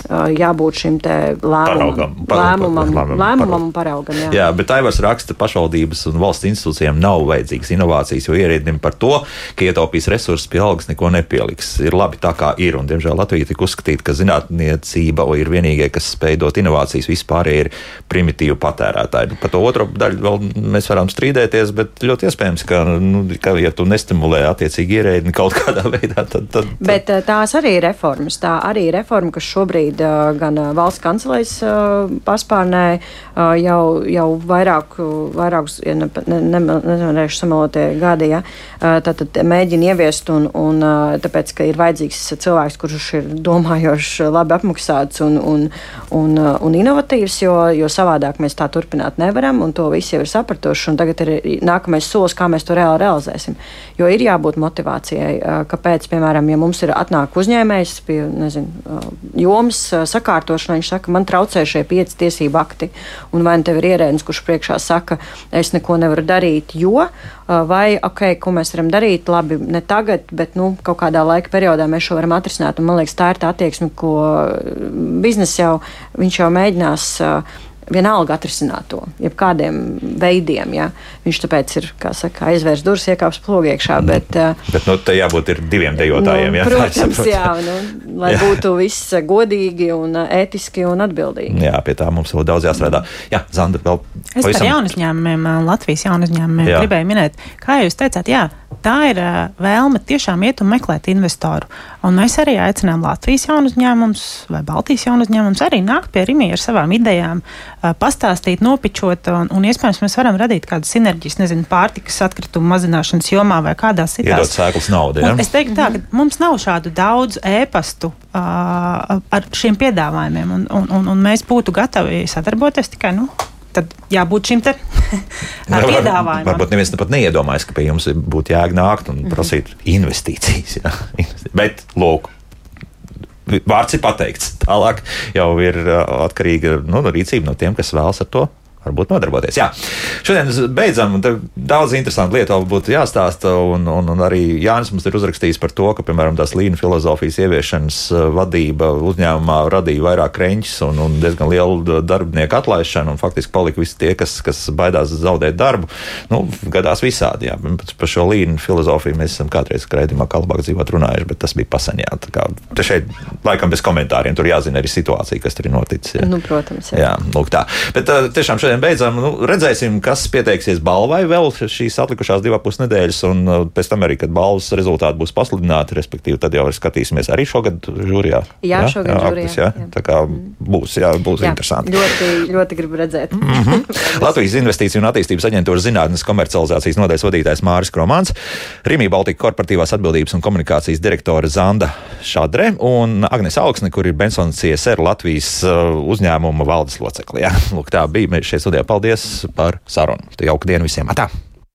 jābūt šim lēmumam, paraugam, lēmumam, lēmumam, lēmumam un paraugam. Jā. jā, bet Aivars raksta, ka pašvaldības un valsts institūcijām nav vajadzīgas inovācijas, jo ierēdnim par to, ka ietaupīs resursus pie algas, neko nepieliks. Ir labi tā, kā ir. Un, diemžēl Latvija tika uzskatīta, ka zinātniecība ir vienīgie, kas spēj dot inovācijas, vispār ir primitīvi patērētāji. Par to otro daļu vēl mēs varam strīdēties, bet ļoti iespējams, ka, nu, ka ja tu nestimulē attiecīgi ierēdni kaut kādā (laughs) veidā, tad. tad, tad... Bet tās arī ir reformas. Tā arī ir reforma, kas šobrīd šobrīd gan valsts kancelēs paspārnē jau, jau vairāk, vairākus, ja ne, ne, ne, nevarēšu samelotie gadi, ja, tad, tad mēģina ieviest un, un tāpēc, ka ir vajadzīgs cilvēks, kurš ir domājošs, labi apmaksāts un, un, un, un inovatīvs, jo, jo savādāk mēs tā turpināt nevaram, un to visi jau ir sapratuši, un tagad ir nākamais solis, kā mēs to reāli realizēsim. Jo ir jābūt motivācijai, kāpēc, piemēram, ja mums ir atnāk uzņēmējs pie, nezinu, jomas, lietas sakārtošanā. Viņš saka, man traucē šie pieci tiesību akti. Un vai nu tev ir ierēdnis, kurš priekšā saka, es neko nevaru darīt, jo, vai, ok, ko mēs varam darīt, labi, ne tagad, bet, nu, kaut kādā laika periodā mēs šo varam atrisināt. Un man liekas, tā ir tā attieksme, ko biznesa jau, jau mēģinās vienalga atrisināt to, jebkādiem veidiem. Ja. Viņš tāpēc ir, kā saka, aizvērs durvis, iekāps plogu iekšā. Mm. Bet, uh, bet nu, te jābūt ir diviem dejotājiem. nu, jā, tā protams, jā, (laughs) nu, lai Jā. būtu viss godīgi un uh, ētiski un atbildīgi. Jā, pie tā mums vēl daudz jāstrādā. Jā, Zanda, vēl Es par jaunu uzņēmumiem, Latvijas jaunu uzņēmumiem Jā. gribēju minēt, kā jūs teicāt, jā, tā ir vēlme tiešām iet un meklēt investoru. Un mēs arī aicinām Latvijas jaunu uzņēmumus vai Baltijas jaunu uzņēmumus arī nākt pie Rīgas ar savām idejām, pastāstīt, nopičot, un, un iespējams mēs varam radīt kādu sinerģijas, nezinu, pārtikas atkritumu mazināšanas jomā vai kādās Iedot citās. sēklas naudu. Ja? Un Es teiktu, tā, ka mums nav šādu daudz ēpastu uh, ar šiem piedāvājumiem, un, un, un, un mēs būtu gatavi sadarboties tikai. Nu, Tad jābūt šim te (laughs) piedāvājumam. Varbūt neviens pat neiedomājas, ka pie jums būtu jēga nākt un prasīt investīcijas. Jā. (laughs) Bet, lūk, vārds ir pateikts. Tālāk jau ir atkarīga nu, no rīcība no tiem, kas vēlas ar to. Varbūt nodarboties. Jā, šodien mēs beidzam. Daudz interesantu lietu vēl būtu jāstāsta. Un, un, un arī Jānis mums ir uzrakstījis par to, ka, piemēram, tās līnijas filozofijas ieviešanas uh, vadība uzņēmumā radīja vairāk kreņķus un, un diezgan lielu darbinieku atlaišanu. un Faktiski palika visi tie, kas, kas baidās zaudēt darbu. Nu, gadās visādi. Jā. Par šo līniju filozofiju mēs esam kādreiz raidījumā, kā labāk dzīvot, runājuši, bet tas bija pasaņā. Te šeit laikam bez komentāriem tur jāzina arī situācija, kas tur ir noticis. Jā. Nu, protams, jā. Jā, lūk tā. Bet uh, tiešām šodien beidzam. Nu, redzēsim, kas pieteiksies balvai vēl šīs atlikušās divas pus nedēļas, un uh, pēc tam arī, kad balvas rezultāti būs pasludināti, respektīvi, tad jau skatīsimies arī šogad žūrijā. Jā, šogad žūrijā, augustā, jā. jā. Tā kā būs, jā, būs Jā, interesanti. ļoti, ļoti gribu redzēt. (laughs) Latvijas Investīciju un attīstības aģentūras zinātnes komercializācijas nodaļas vadītājs Māris Kromāns, Rīmī Baltika korporatīvās atbildības un komunikācijas direktore Zanda Šadre un Agnes Augsne, kur ir Bensons CSR Latvijas uh, uzņēmuma valdes locekli. Jā, lūk, tā bija mēs šeit studijā. Paldies par sarunu. Jauka diena visiem! Atā!